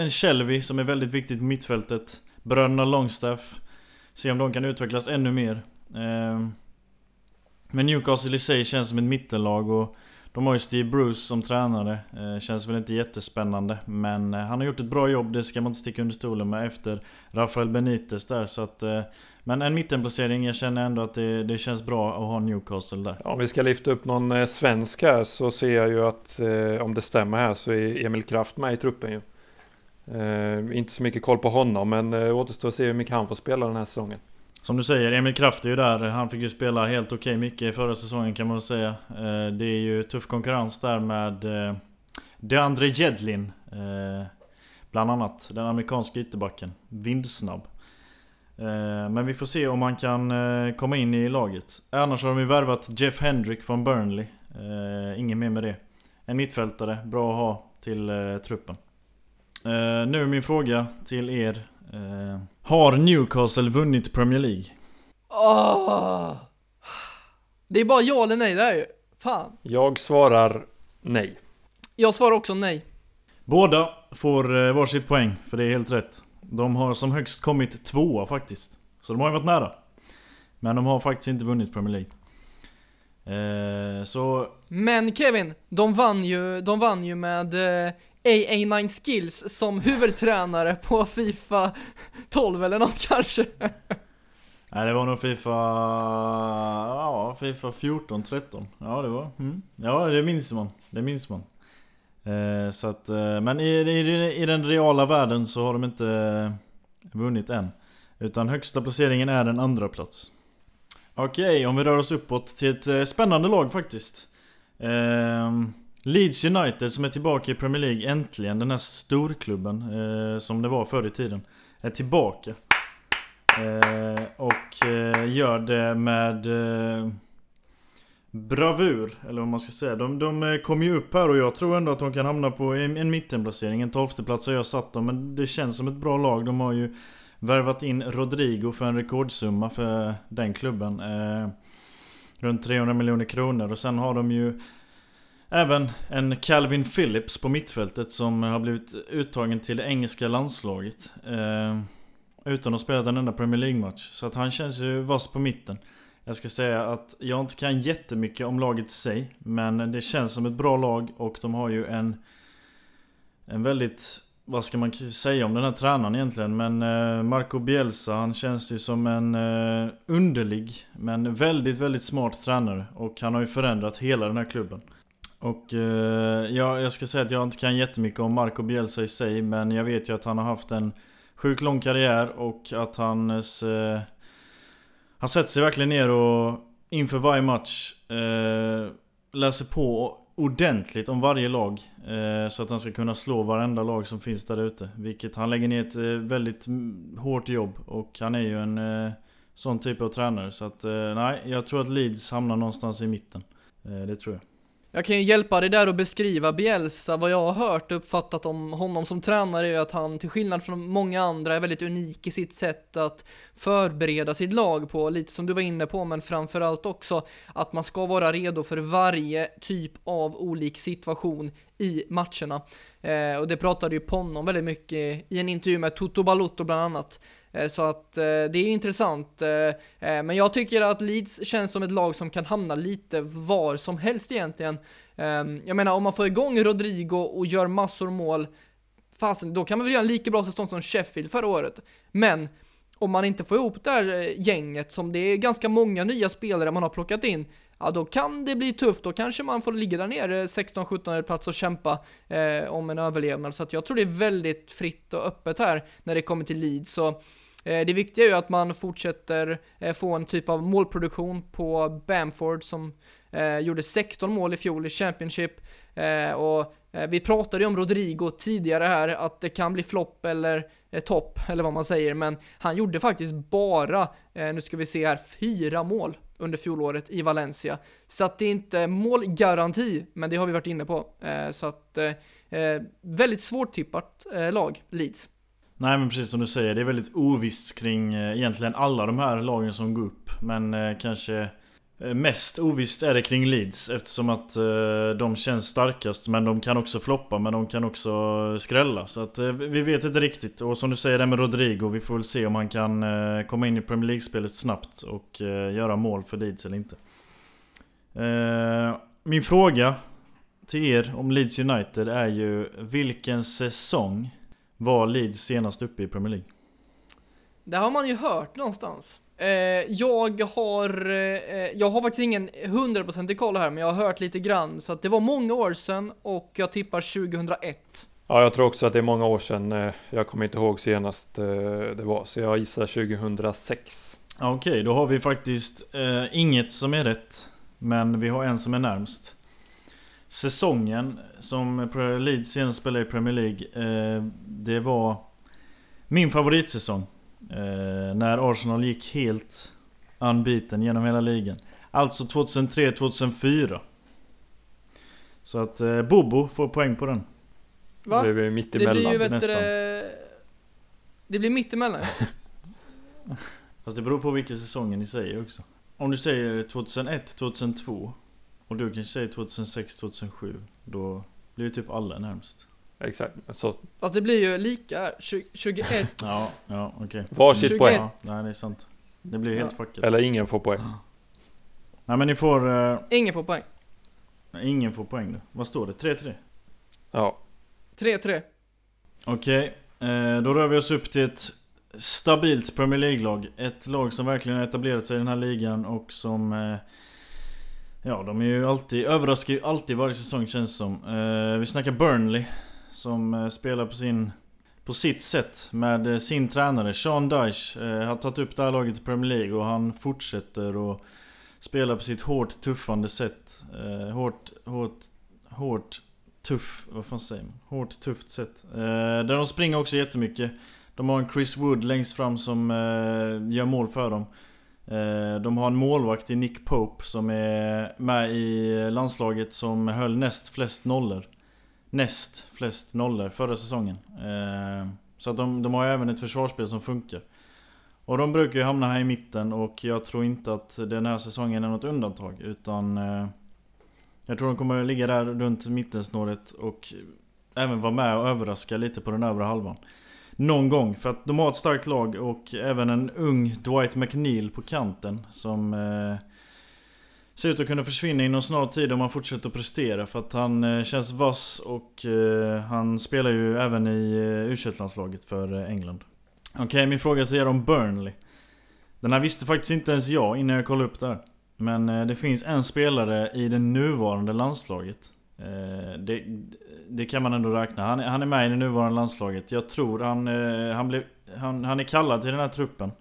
en Shelby som är väldigt viktigt på mittfältet. Bröderna Longstaff. Se om de kan utvecklas ännu mer. Eh, men Newcastle i sig känns som ett mittenlag och de har ju Steve Bruce som tränare. Eh, känns väl inte jättespännande. Men eh, han har gjort ett bra jobb, det ska man inte sticka under stolen med efter Rafael Benitez där. Så att, eh, men en mittenplacering, jag känner ändå att det, det, känns bra att ha Newcastle där. Om vi ska lyfta upp någon eh, svensk här så ser jag ju att eh, om det stämmer här så är Emil Kraft med i truppen ju. Eh, inte så mycket koll på honom men eh, återstår att se hur mycket han får spela den här säsongen. Som du säger, Emil Kraft är ju där. Han fick ju spela helt okej okay mycket förra säsongen kan man väl säga. Eh, det är ju tuff konkurrens där med eh, DeAndre Jedlin. Bland annat, den amerikanska ytterbacken. Vindsnabb. Eh, men vi får se om han kan eh, komma in i laget. Annars har de ju värvat Jeff Hendrick från Burnley. Eh, ingen mer med det. En mittfältare, bra att ha till truppen. Nu är min fråga till er. Har Newcastle vunnit Premier League? Oh. Det är bara ja eller nej där ju. Fan. Jag svarar nej. Jag svarar också nej. Båda får varsitt poäng, för det är helt rätt. De har som högst kommit tvåa faktiskt. Så de har ju varit nära. Men de har faktiskt inte vunnit Premier League. Eh, så... Men Kevin, de vann ju, de vann ju med eh, AA9 Skills som huvudtränare på Fifa 12 eller något kanske. Nej det var nog Fifa... Ja, Fifa 14, 13. Ja det var... Mm. Ja det minns man. Det minns man. Eh, så att, eh, men i, i, i, den reala världen så har de inte eh, vunnit än. Utan högsta placeringen är en andra plats. Okej, om vi rör oss uppåt till ett spännande lag faktiskt. Eh, Leeds United som är tillbaka i Premier League äntligen. Den här storklubben eh, som det var förr i tiden. Är tillbaka. och gör det med bravur, eller vad man ska säga. De, de eh, kom ju upp här och jag tror ändå att de kan hamna på en, en mittenplacering. En tolfteplats har jag satt dem, men det känns som ett bra lag. De har ju värvat in Rodrigo för en rekordsumma för den klubben. Eh, runt 300 miljoner kronor och sen har de ju Även en Calvin Phillips på mittfältet som har blivit uttagen till det engelska landslaget. Eh, Utan att ha spelat en enda Premier League-match. Så att han känns ju vass på mitten. Jag ska säga att jag inte kan jättemycket om laget i sig. Men det känns som ett bra lag och de har ju en... En väldigt... Vad ska man säga om den här tränaren egentligen? Men eh, Marco Bielsa, han känns ju som en eh, underlig men väldigt, väldigt smart tränare. Och han har ju förändrat hela den här klubben. Och eh, ja, jag ska säga att jag inte kan jättemycket om Marco Bielsa i sig Men jag vet ju att han har haft en sjukt lång karriär och att hans... Han sätter sig verkligen ner och inför varje match eh, läser på ordentligt om varje lag. Eh, så att han ska kunna slå varenda lag som finns där ute. Vilket han lägger ner ett eh, väldigt mm, hårt jobb och han är ju en eh, sån typ av tränare. Så att eh, nej, jag tror att Leeds hamnar någonstans i mitten. Eh, det tror jag. Jag kan ju hjälpa dig där och beskriva Bielsa. Vad jag har hört och uppfattat om honom som tränare är att han till skillnad från många andra är väldigt unik i sitt sätt att förbereda sitt lag på. Lite som du var inne på, men framförallt också att man ska vara redo för varje typ av olik situation i matcherna. Eh, och det pratade ju Ponnon väldigt mycket i en intervju med Toto Balotto bland annat. Eh, så att eh, det är intressant. Eh, men jag tycker att Leeds känns som ett lag som kan hamna lite var som helst egentligen. Ehm, jag menar om man får igång Rodrigo och gör massor mål, fasen, då kan man väl göra en lika bra säsong som Sheffield förra året. Men om man inte får ihop det här gänget, som det är ganska många nya spelare man har plockat in, ja då kan det bli tufft. Då kanske man får ligga där nere 16-17 plats och kämpa eh, om en överlevnad. Så att jag tror det är väldigt fritt och öppet här när det kommer till Leeds. Så Eh, det viktiga är ju att man fortsätter eh, få en typ av målproduktion på Bamford som eh, gjorde 16 mål i fjol i Championship. och vi pratade ju om Rodrigo tidigare här, att det kan bli flopp eller topp, eller vad man säger, men han gjorde faktiskt bara, nu ska vi se här, fyra mål under fjolåret i Valencia. Så att det är inte målgaranti, men det har vi varit inne på. så att väldigt svårt tippat lag, Leeds. Nej men precis som du säger, det är väldigt ovisst kring eh, egentligen alla de här lagen som går upp. Men eh, kanske eh, mest ovisst är det kring Leeds eftersom att eh, de känns starkast. Men de kan också floppa, men de kan också skrälla. Så att eh, vi vet inte riktigt. Och som du säger det med Rodrigo, vi får väl se om han kan eh, komma in i Premier League-spelet snabbt och eh, göra mål för Leeds eller inte. min fråga till er om Leeds United är ju vilken säsong var Leeds senast uppe i Premier League? Det har man ju hört någonstans. Eh, jag har, eh, jag har faktiskt ingen 100% koll här, men jag har hört lite grann. Så att det var många år sedan och jag tippar 2001. Ja, jag tror också att det är många år sedan. Eh, jag kommer inte ihåg senast det var, så jag gissar 2006. Okej, okay, då har vi faktiskt eh, inget som är rätt. Men vi har en som är närmst. Säsongen som Leeds senast spelade i Premier League eh, Det var min favoritsäsong. Eh, När Arsenal gick helt unbeaten genom hela ligan. Alltså 2003-2004 Så att eh, Bobo får poäng på den. Va? Det blir mitt emellan Det blir ju nästan. Det blir mitt emellan. Fast det beror på vilken säsongen ni säger också. Om du säger 2001-2002 och du kanske säger 2006-2007 Då blir ju typ alla närmst. Exakt, så Fast det blir ju lika, 21 Ja, ja okej. Okay. Varsitt poäng. Ja, Nej det är sant. Det blir ju helt fuckat. Eller ingen får poäng. Nej men ni får uh... Ingen får poäng. Nej, ingen får poäng då. Vad står det? 3-3? Ja. 3-3 Okej, okay. eh, då rör vi oss upp till ett stabilt Premier League-lag. Ett lag som verkligen har etablerat sig i den här ligan och som eh, Ja, de är ju alltid, överraskar ju alltid varje säsong känns det som. Eh, vi snackar Burnley. Som eh, spelar på sin... På sitt sätt med eh, sin tränare Sean Dyche eh, har tagit upp det här laget i Premier League och han fortsätter att spela på sitt hårt tuffande sätt. Eh, hårt, hårt, hårt, tuff, vad fan säger man? Hårt, tufft sätt. Eh, där de springer också jättemycket. De har en Chris Wood längst fram som eh, gör mål för dem. Eh, de har en målvakt i Nick Pope som är med i landslaget som höll näst flest nollor. Näst flest nollor förra säsongen. Eh, så att de, de har även ett försvarsspel som funkar. Och de brukar ju hamna här i mitten och jag tror inte att den här säsongen är något undantag utan eh, Jag tror de kommer ligga där runt mittensnåret och även vara med och överraska lite på den övre halvan någon gång. För att de har ett starkt lag och även en ung Dwight McNeil på kanten som eh, ser ut att kunna försvinna inom snar tid om han fortsätter att prestera. För att han eh, känns vass och eh, han spelar ju även i eh, u landslaget för eh, England. Okej, okay, min fråga till er om Burnley. Den här visste faktiskt inte ens jag innan jag kollade upp det här. Men eh, det finns en spelare i det nuvarande landslaget. Eh, det, det, kan man ändå räkna. Han, han, är med i det nuvarande landslaget. Jag tror han, eh, han, blev, han, han är kallad till den här truppen.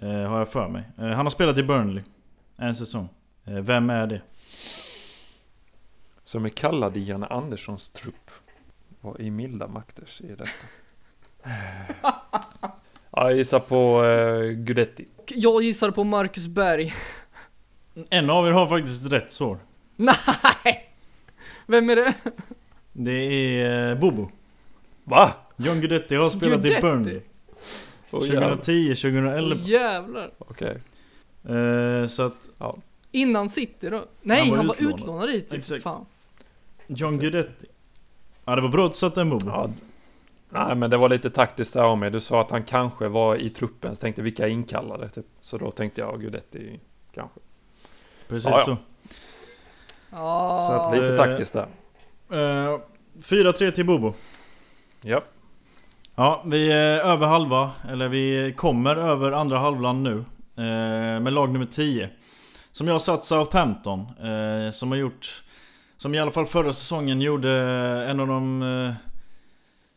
Har jag för mig. Han har spelat i Burnley. En säsong. Vem är det? Som är kallad i Janne Anderssons trupp. Vad i milda makter är detta? jag gissar på Gudetti. Jag gissar på Marcus Berg. En av er har faktiskt rätt svar. Nej! Vem är det? Det är eh, Bobo. Va? John Guidetti har spelat Guidetti? i Burnley. Oh, 2010, 2011. Oh, jävlar. Okej. Okay. Uh, så att... Ja. Innan City då? Nej, han var, han utlånad. var utlånad dit. Exakt. Fan. John Guidetti. Ja, det var bra att du satte en Bobo. Ja. Nej, men det var lite taktiskt där av mig. Du sa att han kanske var i truppen, så tänkte vilka är inkallade? Typ. Så då tänkte jag Guidetti kanske. Precis ja, så. Ja. Så att, lite taktiskt där. Uh, 4-3 till Bobo. Ja. Ja, vi är över halva, eller vi kommer över andra halvland nu. Uh, med lag nummer 10. Som jag har satt Southampton. Uh, som har gjort... Som i alla fall förra säsongen gjorde en av de uh,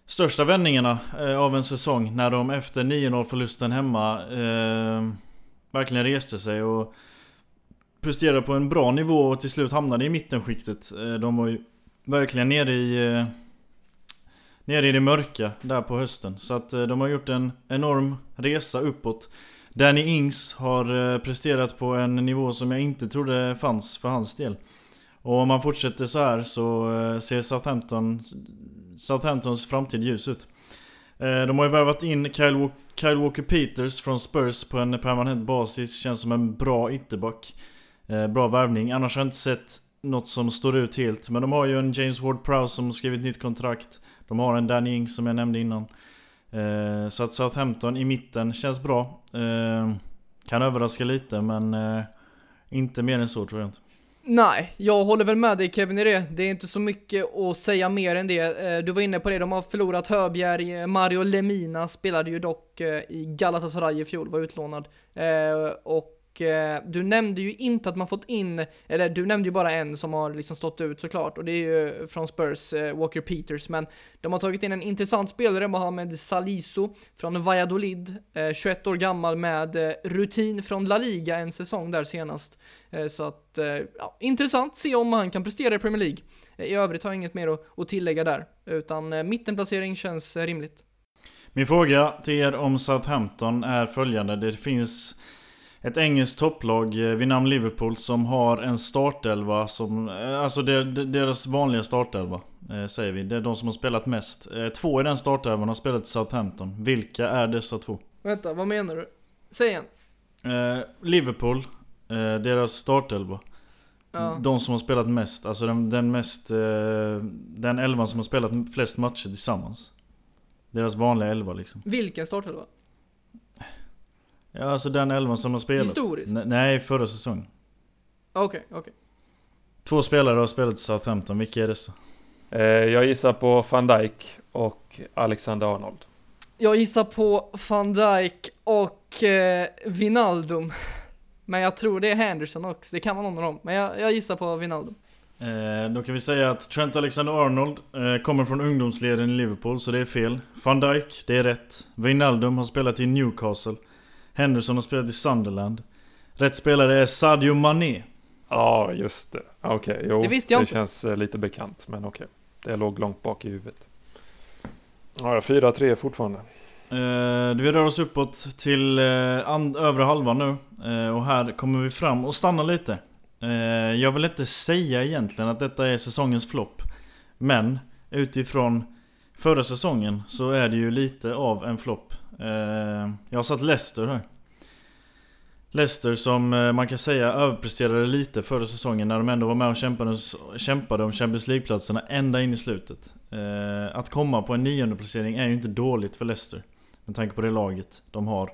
största vändningarna av en säsong. När de efter 9-0 förlusten hemma verkligen reste sig och presterade på en bra nivå och till slut hamnade i mittenskiktet. Eh, de var ju verkligen nere i... Eh, nere i det mörka där på hösten. Så att eh, de har gjort en enorm resa uppåt. Danny Ings har presterat på en nivå som jag inte trodde fanns för hans del. Och om man fortsätter så här så ser Southampton, Southamptons framtid ljus ut. De har ju värvat in Kyle, Kyle Walker Peters från Spurs på en permanent basis. Känns som en bra ytterback. Eh, bra värvning. Annars har jag inte sett något som står ut helt. Men de har ju en James Ward-Prowse som skrivit nytt kontrakt. De har en Danny Ings som jag nämnde innan. Eh, så att Southampton i mitten känns bra. Eh, kan överraska lite men inte mer än så tror jag inte. Nej, jag håller väl med dig Kevin i det. Det är inte så mycket att säga mer än det. Du var inne på det, de har förlorat Höbjerg. Mario Lemina spelade ju dock i Galatasaray i fjol, var utlånad. Och eh, du nämnde ju inte att man fått in, eller du nämnde ju bara en som har liksom stått ut såklart, och det är ju från Spurs, eh, Walker Peters, men de har tagit in en intressant spelare, Mohamed Salisu, från Valladolid, eh, 21 år gammal med eh, rutin från La Liga en säsong där senast. Eh, så att, eh, ja, intressant, se om han kan prestera i Premier League. Eh, I övrigt har jag inget mer att, att tillägga där, utan eh, mittenplacering känns eh, rimligt. Min fråga till er om Southampton är följande. Det finns ett engelskt topplag eh, vid namn Liverpool som har en startelva som... Eh, alltså deras vanliga startelva eh, säger vi. Det är de som har spelat mest. Två i den startelvan har spelat i Southampton. Vilka är dessa två? Vänta, vad menar du? Säg igen. Liverpool, deras startelva. Ja. De som har spelat mest, alltså den, den mest... Den elvan som har spelat flest matcher tillsammans. Deras vanliga elva liksom. Vilken startelva? Ja, alltså den elvan som har spelat. Historiskt? N nej, förra säsongen. Okej, okay, okej. Okay. Två spelare har spelat i Southampton, vilka är dessa? Eh, jag gissar på van Dijk och Alexander Arnold. Jag gissar på van Dijk och eh, Vinaldum. Men jag tror det är Henderson också, det kan vara någon av dem. Men jag, jag gissar på Vinaldum. Eh, då kan vi säga att Trent Alexander-Arnold eh, kommer från ungdomsleden i Liverpool, så det är fel. Van Dijk, det är rätt. Vinaldum har spelat i Newcastle. Henderson har spelat i Sunderland. Rätt spelare är Sadio Mané. Ja, just det. Okej, okay, jo. Det visste jag det inte. känns eh, lite bekant, men okej. Okay. Det låg långt bak i huvudet. Ja, 4-3 fortfarande. Eh, vi rör oss uppåt till eh, övre halvan nu. Eh, och här kommer vi fram och stannar lite. Eh, jag vill inte säga egentligen att detta är säsongens flopp. Men utifrån förra säsongen så är det ju lite av en flopp. Eh, jag har satt Leicester här. Leicester som eh, man kan säga överpresterade lite förra säsongen när de ändå var med och kämpade, kämpade om Champions League-platserna ända in i slutet. Eh, att komma på en nionde placering är ju inte dåligt för Leicester. Med tanke på det laget de har.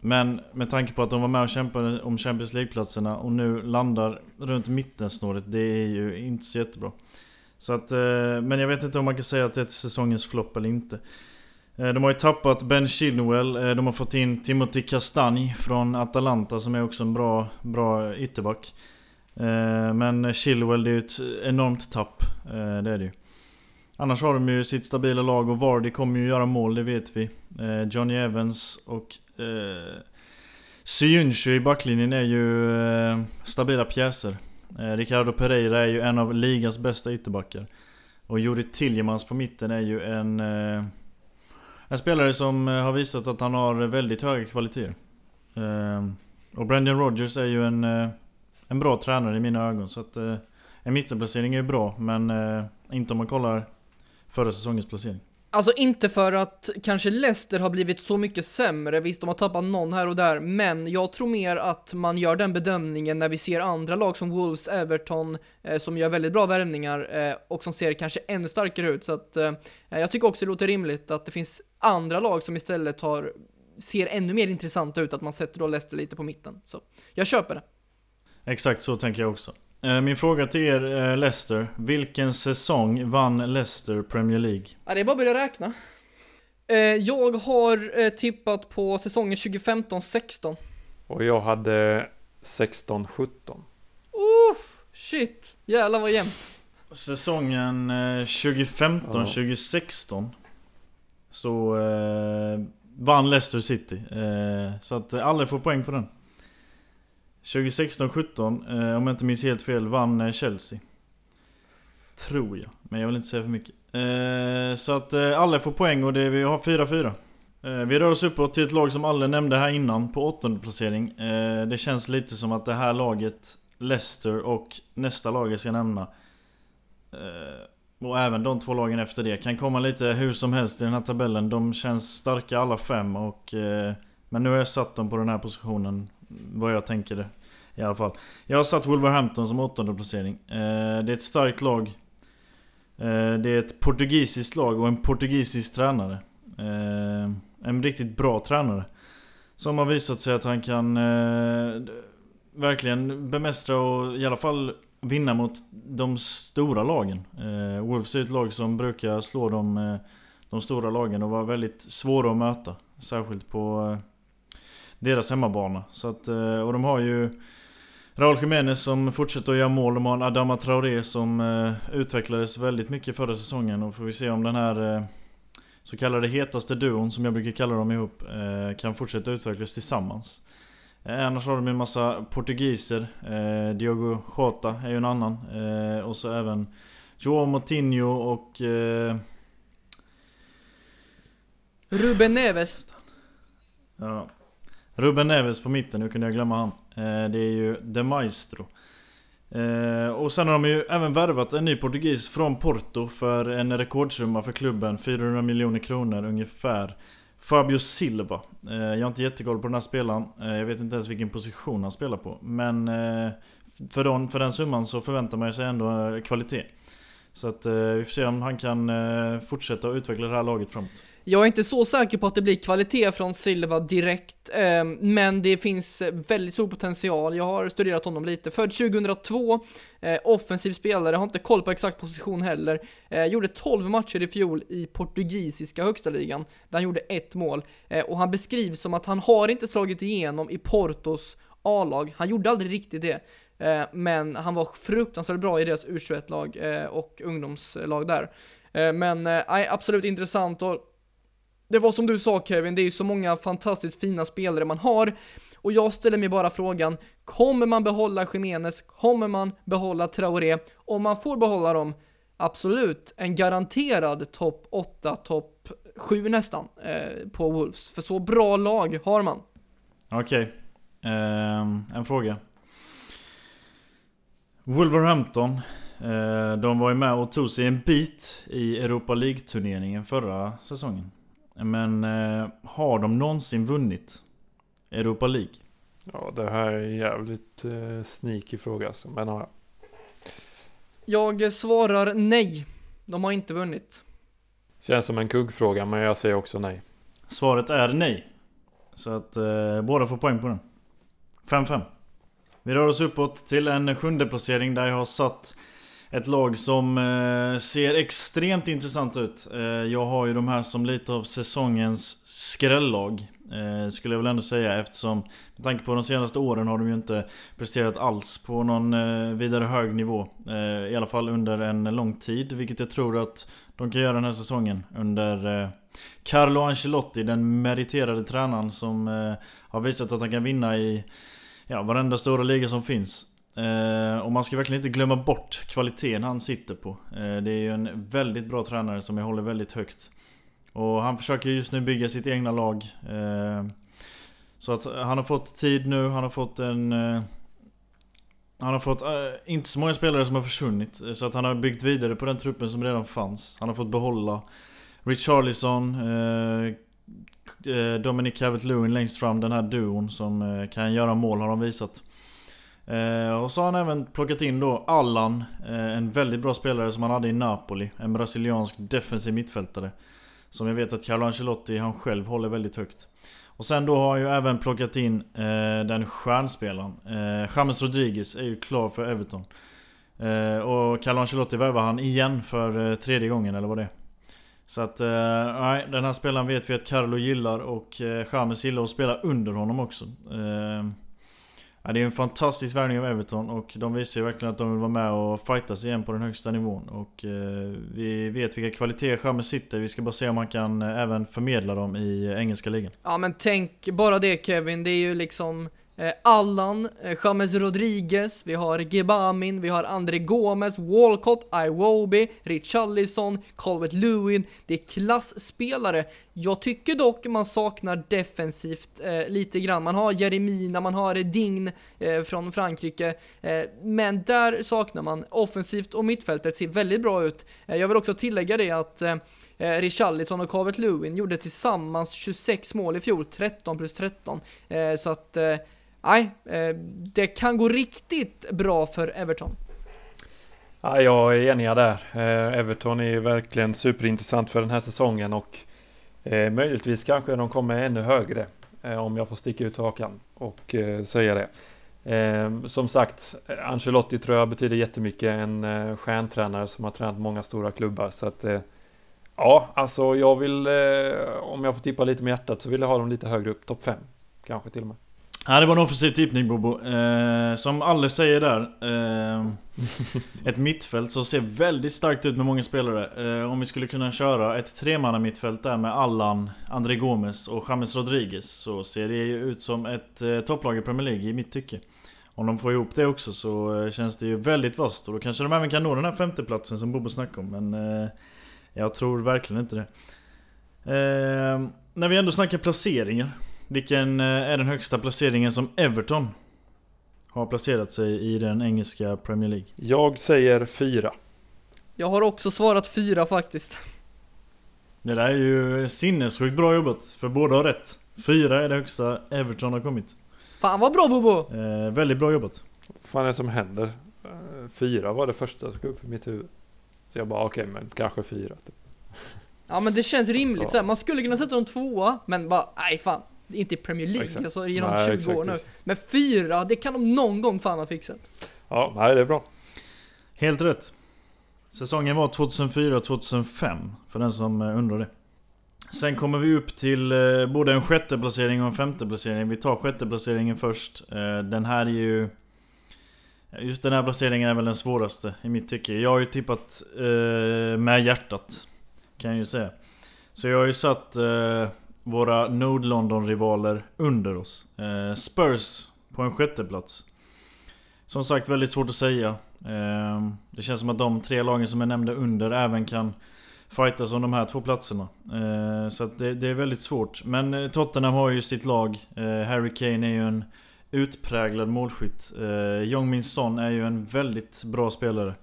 Men med tanke på att de var med och kämpade om Champions League-platserna och nu landar runt mittensnåret, det är ju inte så jättebra. Så att, men jag vet inte om man kan säga att det är säsongens flopp eller inte. Eh, de har ju tappat Ben Chilwell, eh, de har fått in Timothy Castagne från Atalanta som är också en bra, bra ytterback. Eh, men Chilwell det är ju ett enormt tapp, det är det ju. Annars har de ju sitt stabila lag och Vardy kommer ju göra mål, det vet vi. Johnny Evans och Syunshu i backlinjen är ju stabila pjäser. Ricardo Pereira är ju en av ligans bästa ytterbackar. Och Juri Tillemans på mitten är ju en en spelare som eh, har visat att han har väldigt höga kvaliteter. Ehm, och Brendan Rodgers är ju en, eh, en bra tränare i mina ögon. Så att eh, en mittenplacering är ju bra, men inte om man kollar förra säsongens placering. Alltså inte för att kanske Leicester har blivit så mycket sämre, visst de har tappat någon här och där, men jag tror mer att man gör den bedömningen när vi ser andra lag som Wolves, Everton, eh, som gör väldigt bra värvningar eh, och som ser kanske ännu starkare ut. Så att eh, jag tycker också det låter rimligt att det finns andra lag som istället har, ser ännu mer intressanta ut, att man sätter då Leicester lite på mitten. Så jag köper det. Exakt så tänker jag också. Eh, min fråga till er eh, Leicester. Vilken säsong vann Leicester Premier League? Ja, det är bara att börja räkna. Eh, jag har tippat på säsongen 2015-16. Och jag hade 16-17. Uff, shit. Jävlar vad jämnt. Säsongen 2015-2016 så eh, vann Leicester City. Eh, så att eh, alla får poäng på den. 2016-17, eh, om jag inte minns helt fel, vann eh, Chelsea. Tror jag, men jag vill inte säga för mycket. Eh, så att eh, alla får poäng och det, vi har 4-4. Eh, vi rör oss uppåt till ett lag som alla nämnde här innan, på åttonde placering. Eh, det känns lite som att det här laget, Leicester och nästa lag jag ska nämna, och även de två lagen efter det, kan komma lite hur som helst i den här tabellen. De känns starka alla fem och... Eh, men nu har jag satt dem på den här positionen vad jag tänker det. I alla fall. Jag har satt Wolverhampton som åttonde placering. Eh, det är ett starkt lag. Eh, det är ett portugisiskt lag och en portugisisk tränare. Eh, en riktigt bra tränare. Som har visat sig att han kan eh, verkligen bemästra och i alla fall vinna mot de stora lagen. Eh, Wolves är ett lag som brukar slå de, eh, de stora lagen och vara väldigt svåra att möta. Särskilt på eh, deras hemmabana. Så att, eh, och de har ju Raúl Jiménez som fortsätter att göra mål. De har en Adama Traoré som eh, utvecklades väldigt mycket förra säsongen. Och får vi se om den här eh, så kallade hetaste duon, som jag brukar kalla dem ihop, kan fortsätta utvecklas tillsammans. Annars har de en massa portugiser. Diogo Jota är ju en annan. Och så även Joao Moutinho och... Ruben Neves. Ja, Ruben Neves på mitten, nu kunde jag glömma han. Eh, det är ju De Maestro. Eh, och sen har de ju även värvat en ny portugis från Porto för en rekordsumma för klubben, 400 miljoner kronor ungefär. Fabio Silva. Eh, jag har inte jättekoll på den här spelaren. Eh, jag vet inte ens vilken position han spelar på. Men eh, för den, för den summan så förväntar man sig ändå kvalitet. Så att vi får se om han kan fortsätta att utveckla det här laget framåt. Jag är inte så säker på att det blir kvalitet från Silva direkt, eh, men det finns väldigt stor potential. Jag har studerat honom lite. Född 2002, eh, offensiv spelare, har inte koll på exakt position heller. Eh, gjorde 12 matcher i fjol i portugisiska högsta ligan, där han gjorde ett mål. Eh, och han beskrivs som att han har inte slagit igenom i Portos A-lag. Han gjorde aldrig riktigt det. Eh, men han var fruktansvärt bra i deras U21-lag eh, och ungdomslag där. Eh, men absolut intressant och det var som du sa Kevin, det är ju så många fantastiskt fina spelare man har. Och jag ställer mig bara frågan, kommer man behålla Jiménez? Kommer man behålla Traoré? Om man får behålla dem, absolut, en garanterad topp 8, topp 7 nästan eh, på Wolves. För så bra lag har man. Okej, okay. eh, en fråga. Wolverhampton, eh, de var ju med och tog sig en bit i Europa League-turneringen förra säsongen. Men eh, har de någonsin vunnit Europa League? Ja, det här är en jävligt eh, sneaky fråga alltså, men ja. Jag svarar nej. De har inte vunnit. Känns som en kuggfråga, men jag säger också nej. Svaret är nej. Så att eh, båda får poäng på den. 5-5. Vi rör oss uppåt till en sjunde placering där jag har satt ett lag som eh, ser extremt intressant ut. Eh, jag har ju de här som lite av säsongens skrällag. Eh, skulle jag väl ändå säga eftersom med tanke på de senaste åren har de ju inte presterat alls på någon eh, vidare hög nivå. Eh, I alla fall under en lång tid, vilket jag tror att de kan göra den här säsongen under eh, Carlo Ancelotti, den meriterade tränaren som eh, har visat att han kan vinna i ja, varenda stora liga som finns. Eh, och man ska verkligen inte glömma bort kvaliteten han sitter på. Eh, det är ju en väldigt bra tränare som jag håller väldigt högt. Och han försöker just nu bygga sitt egna lag. Eh, så att han har fått tid nu, han har fått en... Eh, han har fått, eh, inte så många spelare som har försvunnit. Så att han har byggt vidare på den truppen som redan fanns. Han har fått behålla Richarlison, eh, Dominic Calvert-Lewin längst fram, den här duon som kan göra mål har de visat. Eh, och så har han även plockat in då Allan, eh, en väldigt bra spelare som han hade i Napoli. En brasiliansk defensiv mittfältare. Som jag vet att Carlo Ancelotti han själv håller väldigt högt. Och sen då har han ju även plockat in eh, den stjärnspelaren. Eh, James Rodriguez är ju klar för Everton. Eh, och Carlo Ancelotti värvar han igen för eh, tredje gången eller vad det är. Så att, eh, nej, den här spelaren vet vi att Carlo gillar och eh, James gillar att spela under honom också. Eh, Ja, det är en fantastisk värvning av Everton och de visar ju verkligen att de vill vara med och fightas igen på den högsta nivån. Och eh, vi vet vilka kvaliteter Chalmers sitter. Vi ska bara se om han kan eh, även förmedla dem i engelska ligan. Ja men tänk bara det Kevin, det är ju liksom Eh, Allan, eh, James Rodriguez, vi har Gebamin, vi har André Gomes, Walcott, Iwobi, Richarlison, Colbert Lewin. Det är klassspelare. Jag tycker dock man saknar defensivt eh, lite grann. Man har Jeremina, man har Dign eh, från Frankrike. Eh, men där saknar man offensivt och mittfältet ser väldigt bra ut. Eh, jag vill också tillägga det att eh, eh Richarlison och Calvert Lewin gjorde tillsammans 26 mål i fjol, 13 plus 13. Eh, så att eh, nej, eh, det kan gå riktigt bra för Everton. Ja, jag är enig där. Eh, Everton är verkligen superintressant för den här säsongen och eh, möjligtvis kanske de kommer ännu högre eh, om jag får sticka ut hakan och eh, säga det. Eh, som sagt, Ancelotti tror jag betyder jättemycket. En stjärntränare som har tränat många stora klubbar. Så att, ja, alltså jag vill, om jag får tippa lite med hjärtat så vill jag ha dem lite högre upp. Topp 5, kanske till och med. Ja, det var en offensiv tippning Bobo. Eh, som Alle säger där. Eh, ett mittfält som ser väldigt starkt ut med många spelare. Eh, om vi skulle kunna köra ett tremanna mittfält där med Allan, André Gomes och James Rodriguez. Så ser det ju ut som ett eh, topplag i Premier League i mitt tycke. Om de får ihop det också så eh, känns det ju väldigt vasst. Och då kanske de även kan nå den här femteplatsen som Bobo snackade om. Men eh, jag tror verkligen inte det. Eh, när vi ändå snackar placeringar. Vilken eh, är den högsta placeringen som Everton har placerat sig i den engelska Premier League? Jag säger fyra. Jag har också svarat fyra faktiskt. Det där är ju sinnessjukt bra jobbat, för båda har rätt. Fyra är det högsta Everton har kommit. Fan vad bra Bobo! Eh, väldigt bra jobbat. Vad fan är det som händer? Eh, fyra var det första som kom upp i mitt huvud. Så jag bara okej, okay, men kanske fyra. Typ. Ja men det känns rimligt så. Man skulle kunna sätta dem tvåa, men bara nej fan inte i Premier League, exakt. alltså genom nej, 20 exakt. år nu. Men fyra, det kan de någon gång fan ha fixat. Ja, nej det är bra. Helt rätt. Säsongen var 2004-2005, för den som eh, undrar det. Sen kommer vi upp till eh, både en sjätte placering och en femte placering. Vi tar sjätte placeringen först. Eh, den här är ju... Just den här placeringen är väl den svåraste i mitt tycke. Jag har ju tippat med hjärtat. Kan jag ju säga. Så jag har ju satt våra Node London-rivaler under oss. Eh, Spurs på en sjätte plats. Som sagt väldigt svårt att säga. Eh, det känns som att de tre lagen som jag nämnde under även kan fightas om de här två platserna. Eh, så det, det, är väldigt svårt. Men eh, Tottenham har ju sitt lag. Eh, Harry Kane är ju en utpräglad målskytt. Eh, Jong Min Son är ju en väldigt bra spelare.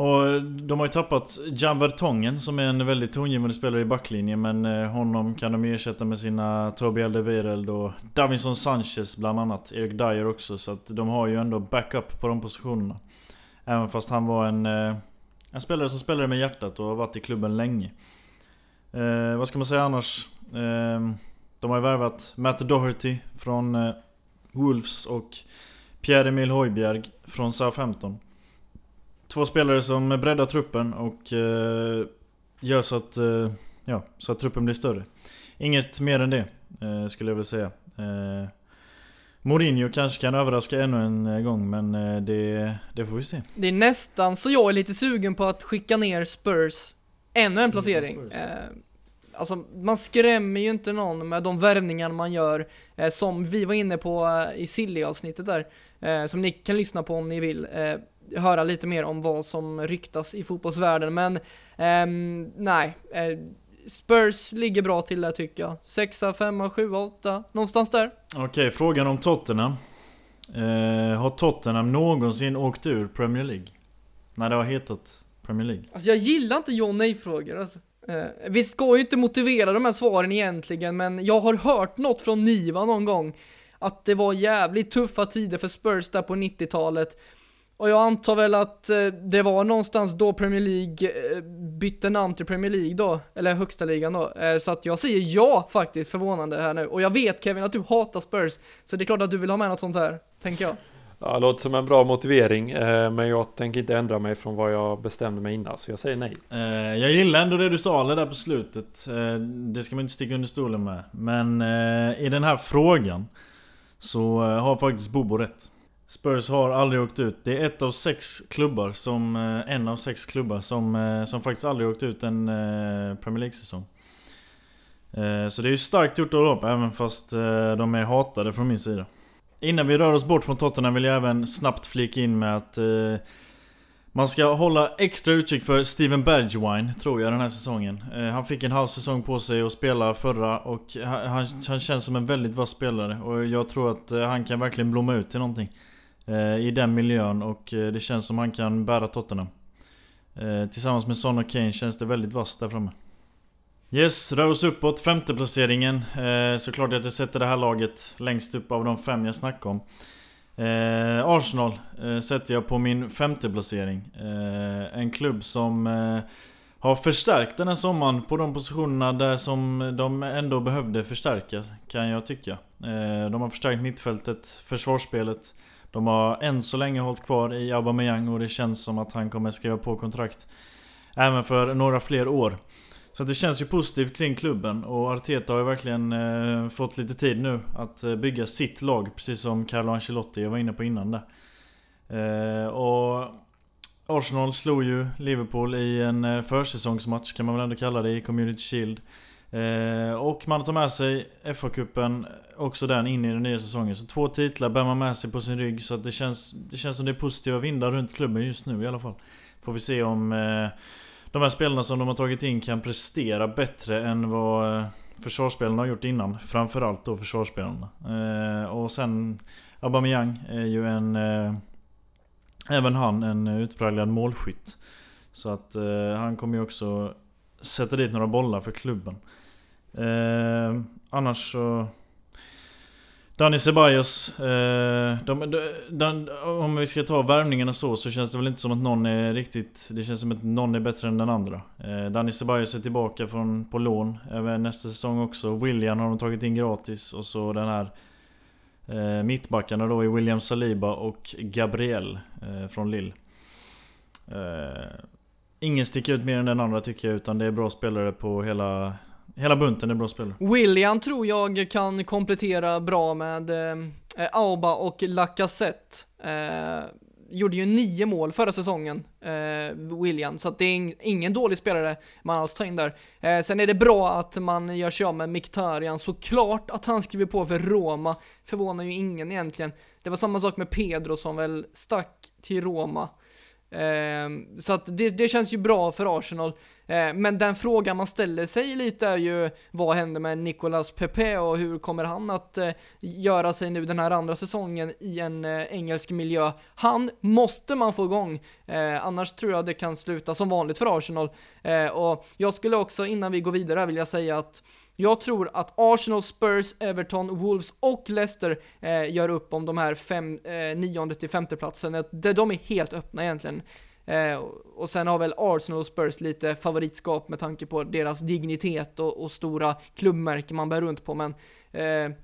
Och de har ju tappat Jan Vertongen som är en väldigt tongivande spelare i backlinjen men eh, honom kan de ju ersätta med sina Tobi Alderweireld och Davinson Sanchez bland annat. Erik Dyer också så att de har ju ändå backup på de positionerna. Även fast han var en, eh, en spelare som spelade med hjärtat och har varit i klubben länge. Eh, vad ska man säga annars? Eh, de har ju värvat Matt Doherty från eh, Wolves och Pierre-Emil Hojbjerg från Southampton. Två spelare som breddar truppen och eh, gör så att, eh, ja, så att truppen blir större. Inget mer än det, eh, skulle jag vilja säga. Eh, Mourinho kanske kan överraska ännu en eh, gång, men eh, det, det får vi se. Det är nästan så jag är lite sugen på att skicka ner Spurs ännu en placering. Alltså, man skrämmer ju inte någon med de värvningar man gör, som vi var inne på i Silly-avsnittet där, som ni kan lyssna på om ni vill höra lite mer om vad som ryktas i fotbollsvärlden, men um, nej. Uh, Spurs ligger bra till där tycker jag. 6, 5, 7, 8, någonstans där. Okej, okay, frågan om Tottenham. Uh, har Tottenham någonsin åkt ur Premier League? När det har hetat Premier League? Alltså jag gillar inte ja nej-frågor alltså. Uh, vi ska ju inte motivera de här svaren egentligen, men jag har hört något från Niva någon gång. Att det var jävligt tuffa tider för Spurs där på 90-talet. Och jag antar väl att eh, det var någonstans då Premier League eh, bytte namn till Premier League då, eller högsta ligan då. Eh, så att jag säger ja faktiskt, förvånande här nu. Och jag vet Kevin att du hatar Spurs, så det är klart att du vill ha med något sånt här, tänker jag. Ja, det låter som en bra motivering, men jag tänker inte ändra mig från vad jag bestämde mig innan, så jag säger nej. Jag gillar ändå det du sa där på slutet. Det ska man inte sticka under stolen med. Men i den här frågan så har faktiskt Bobo rätt. Spurs har aldrig åkt ut. Det är ett av sex klubbar som... Eh, en av sex klubbar som, eh, som faktiskt aldrig åkt ut en eh, Premier League-säsong. Så det är ju starkt gjort av dem, även fast de är hatade från min sida. Innan vi rör oss bort från Tottenham vill jag även snabbt flika in med att man ska hålla extra utkik för Steven Bergwijn, tror jag, den här säsongen. Han fick en halv säsong på sig att spela förra och han, han känns som en väldigt vass spelare. Och jag tror att han kan verkligen blomma ut till någonting. Eh, I den miljön och eh, det känns som han kan bära Tottenham. Eh, tillsammans med Son och Kane känns det väldigt vasst där framme. Yes, rör oss uppåt. Femteplaceringen. Såklart att jag sätter det här laget längst upp av de fem jag snackade om. Arsenal sätter jag på min femteplacering. En klubb som har förstärkt den här sommaren på de positionerna där som de ändå behövde förstärka, kan jag tycka. De har förstärkt mittfältet, försvarsspelet. De har än så länge hållit kvar i Aubameyang och det känns som att han kommer skriva på kontrakt Även för några fler år. Så det känns ju positivt kring klubben och Arteta har ju verkligen eh, fått lite tid nu att eh, bygga sitt lag Precis som Carlo Ancelotti jag var inne på innan där eh, Och Arsenal slog ju Liverpool i en eh, försäsongsmatch kan man väl ändå kalla det i Community Shield. Eh, och man tar med sig FA-cupen, också den, in i den nya säsongen. Så två titlar bär man med sig på sin rygg. Så det, känns, det känns som det är positiva vindar runt klubben just nu i alla fall. Får vi se om eh, de här spelarna som de har tagit in kan prestera bättre än vad eh, försvarsspelarna har gjort innan. Framförallt då försvarsspelarna. Eh, och sen Aubameyang är ju en... Eh, även han en utpräglad målskytt. Så att eh, han kommer ju också sätta dit några bollar för klubben. Eh, annars så... Danny Ceballos. Eh, de, de, de, om vi ska ta värvningarna så, så känns det väl inte som att någon är riktigt... Det känns som att någon är bättre än den andra. Eh, Danny Ceballos är tillbaka från, på lån även nästa säsong också. William har de tagit in gratis och så den här... Eh, mittbackarna då är William Saliba och Gabriel eh, från Lille. Eh, ingen sticker ut mer än den andra tycker jag, utan det är bra spelare på hela, hela bunten är bra spelare. William tror jag kan komplettera bra med eh, Auba och Lacazette. Eh, gjorde ju nio mål förra säsongen, eh, William, så att det är ingen dålig spelare man alls tar in där. Eh, sen är det bra att man gör sig av med Miktarian, såklart att han skriver på för Roma, förvånar ju ingen egentligen. Det var samma sak med Pedro som väl stack till Roma. Eh, så att det, det känns ju bra för Arsenal. Eh, men den frågan man ställer sig lite är ju vad händer med Nicolas Pepe och hur kommer han att eh, göra sig nu den här andra säsongen i en eh, engelsk miljö? Han måste man få igång, ehm, annars tror jag det kan sluta som vanligt för Arsenal. Ehm, och jag skulle också innan vi går vidare vilja säga att jag tror att Arsenal, Spurs, Everton, Wolves och Leicester eh, gör upp om de här fem, eh, nionde till femte platsen. De, de är helt öppna egentligen. Eh, och sen har väl Arsenal och Spurs lite favoritskap med tanke på deras dignitet och, och stora klubbmärken man bär runt på, men eh,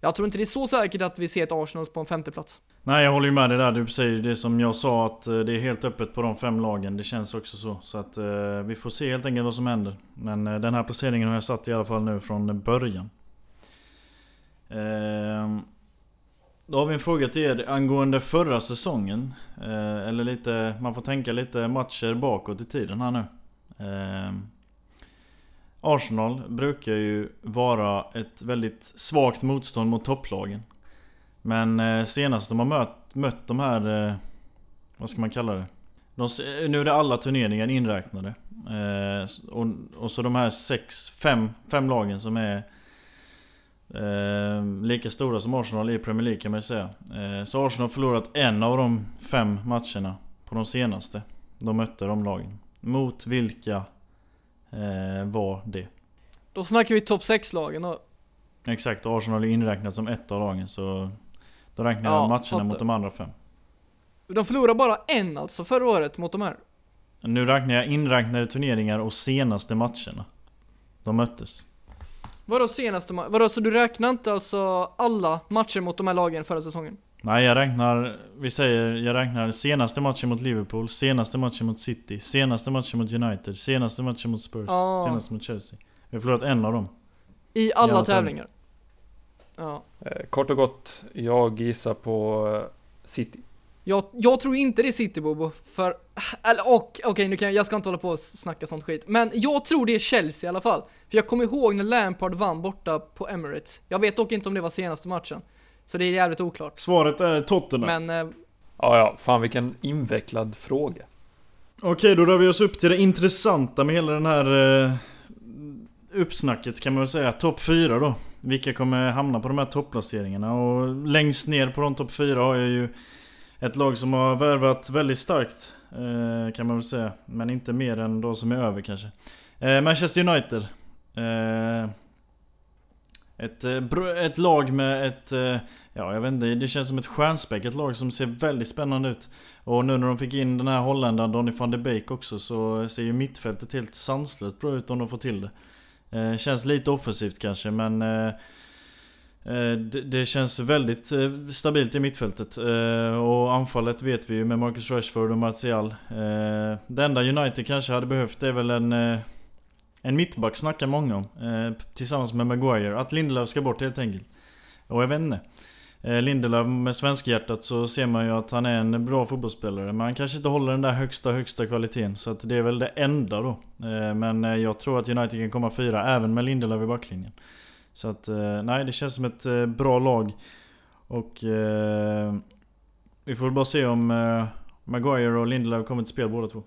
jag tror inte det är så säkert att vi ser ett Arsenal på en femteplats. Nej jag håller ju med dig där, du säger det som jag sa att eh, det är helt öppet på de fem lagen. Det känns också så. Så att eh, vi får se helt enkelt vad som händer. Men eh, den här placeringen har jag satt i alla fall nu från början. Eh, då har vi en fråga till er angående förra säsongen. Eh, eller lite, man får tänka lite matcher bakåt i tiden här nu. Eh, Arsenal brukar ju vara ett väldigt svagt motstånd mot topplagen. Men eh, senast de har mött, mött de här... Eh, vad ska man kalla det? De, nu är det alla turneringar inräknade. Eh, och, och så de här sex, fem, fem lagen som är Eh, lika stora som Arsenal i Premier League kan man ju säga. Eh, så Arsenal har förlorat en av de fem matcherna på de senaste. De mötte de lagen. Mot vilka eh, var det? Då snackar vi topp 6-lagen då. Exakt, Arsenal är inräknat som ett av lagen så då räknar jag ja, matcherna fattar. mot de andra fem. De förlorade bara en alltså förra året mot de här? Nu räknar jag inräknade turneringar och senaste matcherna. De möttes. Vadå senaste matchen? Vadå, så du räknar inte alltså alla matcher mot de här lagen förra säsongen? Nej, jag räknar, vi säger, jag räknar senaste matchen mot Liverpool, senaste matchen mot City, senaste matchen mot United, senaste matchen mot Spurs, ah. senaste mot Chelsea. Vi har förlorat en av dem. I alla, I alla tävlingar? Ja. Eh, kort och gott, jag gissar på eh, City. Jag, jag tror inte det är City Bobo, för... Eller och, okej okay, nu kan jag, jag ska inte hålla på och snacka sånt skit. Men jag tror det är Chelsea i alla fall. För jag kommer ihåg när Lampard vann borta på Emirates. Jag vet dock inte om det var senaste matchen. Så det är jävligt oklart. Svaret är Tottenham. Men... Eh, ja, ja, fan vilken invecklad fråga. Okej, då rör vi oss upp till det intressanta med hela den här... Eh, uppsnacket kan man väl säga. Topp 4 då. Vilka kommer hamna på de här topplaceringarna? Och längst ner på de topp 4 har jag ju ett lag som har värvat väldigt starkt eh, Kan man väl säga Men inte mer än de som är över kanske eh, Manchester United eh, ett, eh, ett lag med ett... Eh, ja, jag vet inte. Det känns som ett stjärnspäckat lag som ser väldigt spännande ut. Och nu när de fick in den här holländaren Donny van de Beek också så ser ju mittfältet helt sanslöst bra ut om de får till det. Eh, känns lite offensivt kanske men... Eh, eh det, känns väldigt eh, stabilt i mittfältet och anfallet vet vi ju med Marcus Rashford och Martial. Det enda United kanske hade behövt är väl en, en mittback snackar många om. Tillsammans med Maguire. Att Lindelöf ska bort helt enkelt. Och jag vet inte. Eh, Lindelöf med svenskhjärtat så ser man ju att han är en bra fotbollsspelare men han kanske inte håller den där högsta högsta kvaliteten så att det är väl det enda då. Eh, men eh, jag tror att United kan komma fyra även med Lindelöf i backlinjen. Så att, nej det känns som ett bra lag. Och eh, vi får väl bara se om eh, Maguire och Lindelöf kommer till spel båda två.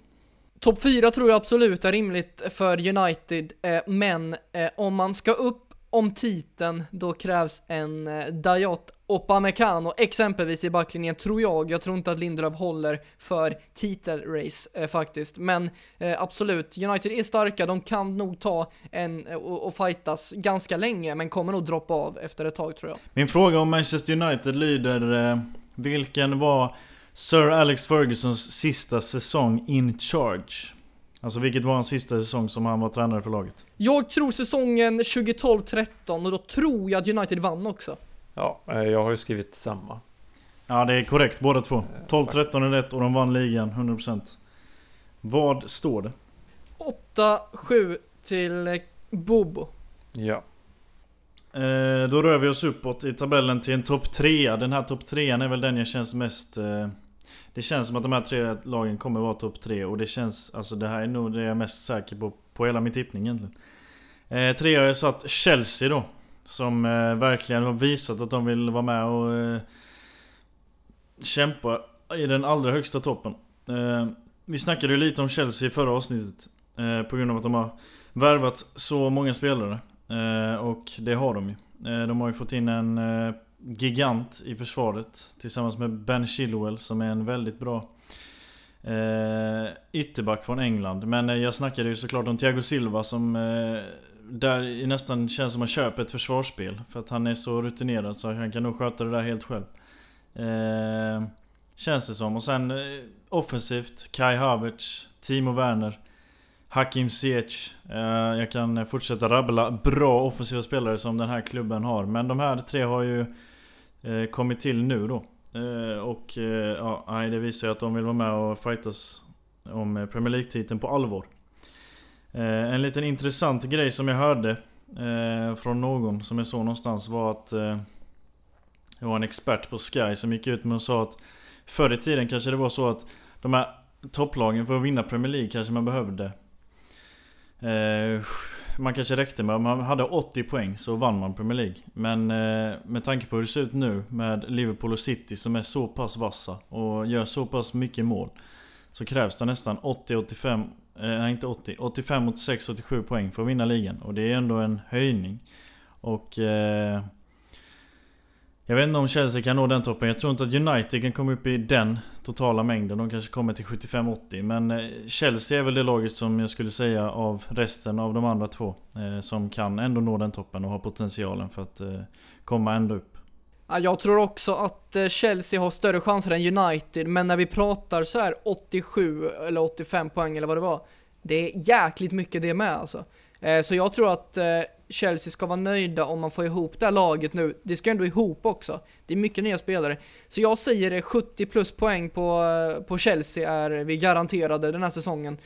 Topp 4 tror jag absolut är rimligt för United, eh, men eh, om man ska upp om titeln, då krävs en eh, Dayot Opamecano exempelvis i backlinjen tror jag. Jag tror inte att Lindelöf håller för titelrace eh, faktiskt. Men eh, absolut, United är starka. De kan nog ta en eh, och, och fightas ganska länge, men kommer nog droppa av efter ett tag tror jag. Min fråga om Manchester United lyder, eh, vilken var Sir Alex Fergusons sista säsong in charge? Alltså vilket var hans sista säsong som han var tränare för laget? Jag tror säsongen 2012-13 och då tror jag att United vann också. Ja, eh, jag har ju skrivit samma. Ja, det är korrekt båda två. 12-13 är rätt och de vann ligan 100%. Vad står det? 8-7 till eh, Bobo. Ja. Eh, då rör vi oss uppåt i tabellen till en topp 3. Den här topp 3 är väl den jag känns mest... Eh, det känns som att de här tre lagen kommer vara topp 3 och det känns... Alltså det här är nog det jag är mest säker på, på hela min tippning egentligen. Eh, tre har jag satt Chelsea då. Som eh, verkligen har visat att de vill vara med och eh, kämpa i den allra högsta toppen. Eh, vi snackade ju lite om Chelsea i förra avsnittet. Eh, på grund av att de har värvat så många spelare. Eh, och det har de ju. Eh, de har ju fått in en eh, gigant i försvaret. Tillsammans med Ben Chilwell som är en väldigt bra eh, ytterback från England. Men eh, jag snackade ju såklart om Thiago Silva som eh, där det nästan känns som att man köper ett försvarsspel. För att han är så rutinerad så han kan nog sköta det där helt själv. Eh, känns det som. Och sen eh, offensivt, Kai Havertz, Timo Werner, Hakim Ziyech. Eh, jag kan fortsätta rabbla bra offensiva spelare som den här klubben har. Men de här tre har ju eh, kommit till nu då. Eh, och eh, ja, det visar ju att de vill vara med och fightas om eh, Premier League-titeln på allvar. Eh, en liten intressant grej som jag hörde eh, från någon som jag såg någonstans var att eh, det var en expert på Sky som gick ut med och sa att Förr i tiden kanske det var så att de här topplagen för att vinna Premier League kanske man behövde. Eh, man kanske räckte med, man hade 80 poäng så vann man Premier League. Men eh, med tanke på hur det ser ut nu med Liverpool och City som är så pass vassa och gör så pass mycket mål Så krävs det nästan 80-85 Eh, nej inte 80, 85, 86, 87 poäng för att vinna ligan. Och det är ändå en höjning. Och... Eh, jag vet inte om Chelsea kan nå den toppen. Jag tror inte att United kan komma upp i den totala mängden. De kanske kommer till 75-80. Men eh, Chelsea är väl det laget som jag skulle säga av resten av de andra två. Eh, som kan ändå nå den toppen och har potentialen för att eh, komma ända upp. Jag tror också att eh, Chelsea har större chanser än United, men när vi pratar så här 87 eller 85 poäng eller vad det var, det är jäkligt mycket det med alltså. Eh, så jag tror att eh, Chelsea ska vara nöjda om man får ihop det här laget nu. Det ska ändå ihop också. Det är mycket nya spelare. Så jag säger 70 plus poäng på, på Chelsea är vi garanterade den här säsongen.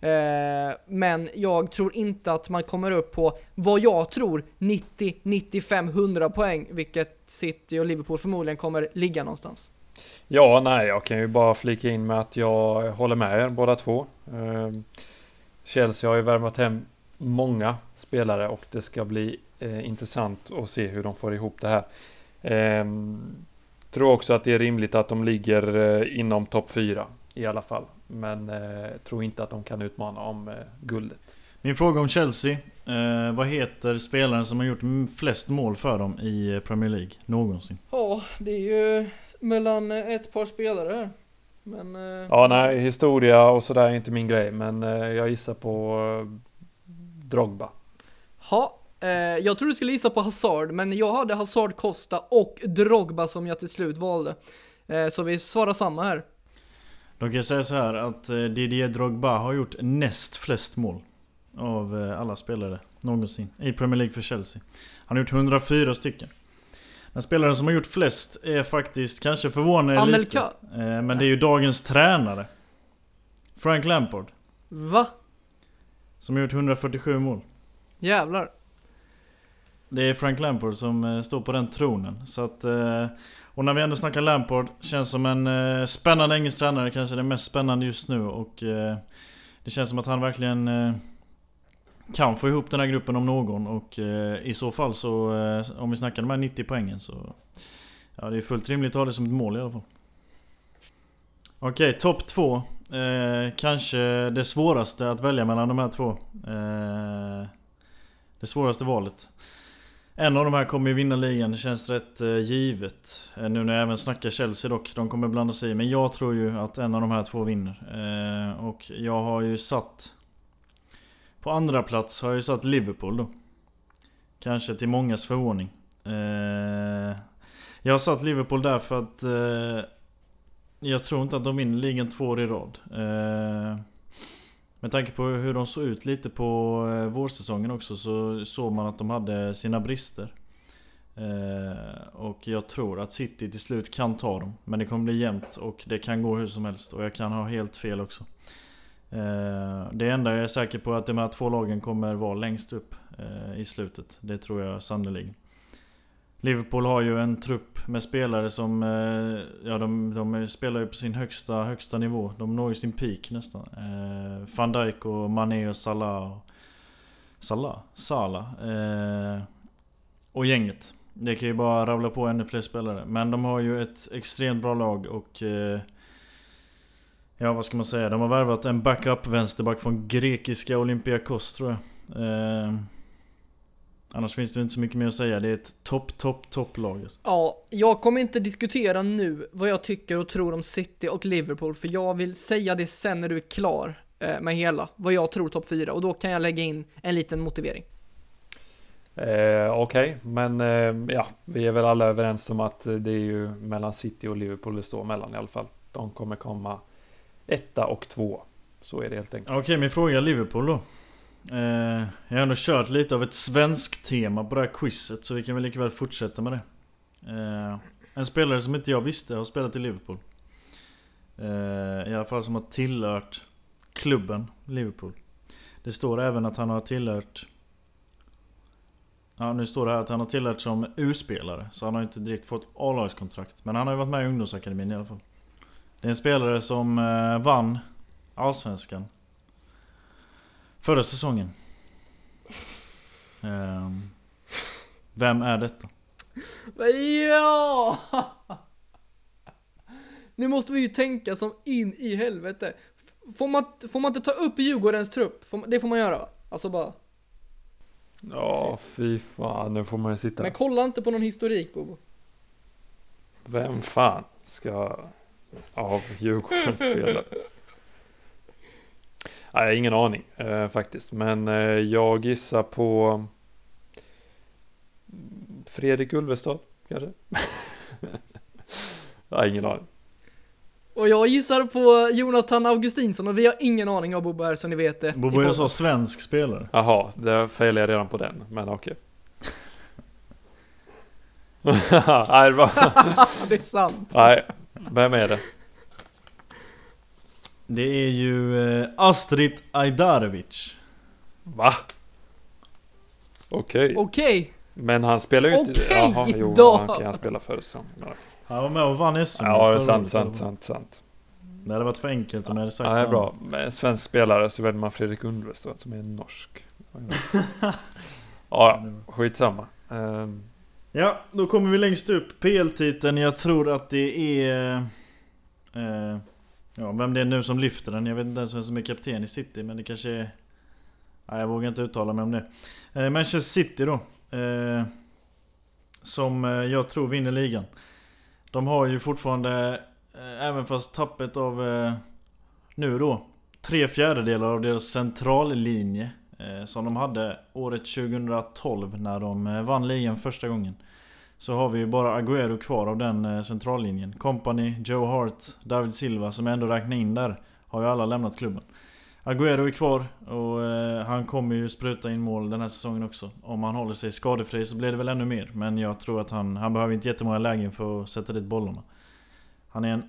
Eh, men jag tror inte att man kommer upp på vad jag tror 90, 95, 100 poäng, vilket City och Liverpool förmodligen kommer ligga någonstans. Ja, nej, jag kan ju bara flika in med att jag håller med er båda två. Eh, Chelsea har ju värvat hem många spelare och det ska bli eh, intressant att se hur de får ihop det här. Eh, tror också att det är rimligt att de ligger eh, inom topp 4 i alla fall. Men eh, tror inte att de kan utmana om eh, guldet. Min fråga om Chelsea. Eh, vad heter spelaren som har gjort flest mål för dem i eh, Premier League någonsin? Ja, det är ju mellan eh, ett par spelare här. Men... Eh... Ja, nej, historia och sådär är inte min grej. Men eh, jag gissar på Drogba. Ja, jag tror du skulle gissa på Hazard, men jag hade Hazard, Costa och Drogba som jag till slut valde. så vi svarar samma här. Då kan jag säga så här att eh, Didier Drogba har gjort näst flest mål Av eh, alla spelare någonsin i Premier League för Chelsea. Han har gjort 104 stycken. Den spelaren som har gjort flest är faktiskt kanske förvånande Anelka. lite eh, Men det är ju dagens tränare. Frank Lampard. Va? Som har gjort 147 mål. Jävlar. Det är Frank Lampard som står på den tronen. Så att och när vi ändå snackar Lampard, känns som en eh, spännande engelsk tränare, kanske den mest spännande just nu. Och eh, Det känns som att han verkligen eh, kan få ihop den här gruppen om någon. Och eh, i så fall så, eh, om vi snackar de här 90 poängen så Ja det är fullt rimligt att ha det som ett mål i alla fall. Okej, topp två. Eh, Kanske det svåraste att välja mellan de här två. Eh, det svåraste valet en av de här kommer ju vinna ligan, det känns rätt eh, givet. Eh, nu när jag även snackar Chelsea dock, de kommer blanda sig i. Men jag tror ju att en av de här två vinner. Eh, och jag har ju satt... På andra plats har jag ju satt Liverpool då. Kanske till mångas förvåning. jag har satt Liverpool där för att... jag tror inte att de vinner ligan två år i rad. Med tanke på hur de såg ut lite på eh, vårsäsongen också så såg man att de hade sina brister. Eh, och jag tror att City till slut kan ta dem. Men det kommer bli jämnt och det kan gå hur som helst. Och jag kan ha helt fel också. Eh, det enda jag är säker på är att de här två lagen kommer vara längst upp eh, i slutet. Det tror jag sannerligen. Liverpool har ju en trupp med spelare som... Eh, ja, de, de spelar ju på sin högsta, högsta nivå. De når ju sin peak nästan. Eh, Van Dijk och Mané och Salah. Och, Salah? Salah. Eh, och gänget. Det kan ju bara rabbla på ännu fler spelare. Men de har ju ett extremt bra lag och... Eh, ja vad ska man säga, de har värvat en backup vänsterback från grekiska Olympiakos tror jag. Eh, Annars finns det inte så mycket mer att säga. Det är ett topp, topp, topplag. Alltså. Ja, jag kommer inte diskutera nu vad jag tycker och tror om City och Liverpool, för jag vill säga det sen när du är klar eh, med hela, vad jag tror topp 4, och då kan jag lägga in en liten motivering. Eh, Okej, okay. men eh, ja, vi är väl alla överens om att det är ju mellan City och Liverpool det står mellan i alla fall. De kommer komma etta och två. Så är det helt enkelt. Okej, okay, min fråga är Liverpool då. Eh, jag har ändå kört lite av ett svenskt tema på det här quizet så vi kan väl lika väl fortsätta med det. Eh, en spelare som inte jag visste har spelat i Liverpool. Eh, I alla fall som har tillhört klubben Liverpool. Det står även att han har tillhört Ja nu står det här att han har tillhört som U-spelare Så han har inte direkt fått A-lagskontrakt Men han har ju varit med i ungdomsakademin i alla fall Det är en spelare som eh, vann Allsvenskan Förra säsongen um, Vem är detta? Ja! Nu måste vi ju tänka som in i helvete Får man, får man inte ta upp Djurgårdens trupp? det får man göra Alltså bara Ja, fy fan. Nu får man ju sitta... Men kolla inte på någon historik, Bobo. Vem fan ska av Djurgården spela? Nej, ingen aning eh, faktiskt. Men eh, jag gissar på Fredrik Ulvestad, kanske? Nej, ingen aning. Och jag gissar på Jonathan Augustinsson och vi har ingen aning om Bobo här så ni vet det. Bobo är så svensk spelare. Jaha, det failade jag redan på den, men okej. Nej, det, var... det är sant. Nej, vem är det? Det är ju eh, Astrid Ajdarevic. Va? Okej. Okay. Okej. Okay. Men han spelar ju inte... Okej okay, Jaha, jo, då. han, han spela för säsongen. Han var med och vann SM. Ja, det är sant, sant, sant, sant. Det hade varit för enkelt om jag hade sagt Ja, det är bra. Med svensk spelare så väljer man Fredrik Undvest som är norsk. ja, ja, skitsamma. Um. Ja, då kommer vi längst upp. PL-titeln. Jag tror att det är... Eh, ja, vem det är nu som lyfter den. Jag vet inte ens vem som är kapten i City, men det kanske är... Nej, jag vågar inte uttala mig om det. Eh, Manchester City då. Eh, som eh, jag tror vinner ligan. De har ju fortfarande, eh, även fast tappet av eh, nu då, tre fjärdedelar av deras centrallinje eh, som de hade året 2012 när de eh, vann ligan första gången. Så har vi ju bara Agüero kvar av den eh, centrallinjen. Company, Joe Hart, David Silva som jag ändå räknar in där har ju alla lämnat klubben. Agüero är kvar och eh, han kommer ju spruta in mål den här säsongen också. Om han håller sig skadefri så blir det väl ännu mer. Men jag tror att han, han behöver inte jättemånga lägen för att sätta dit bollarna. Han är en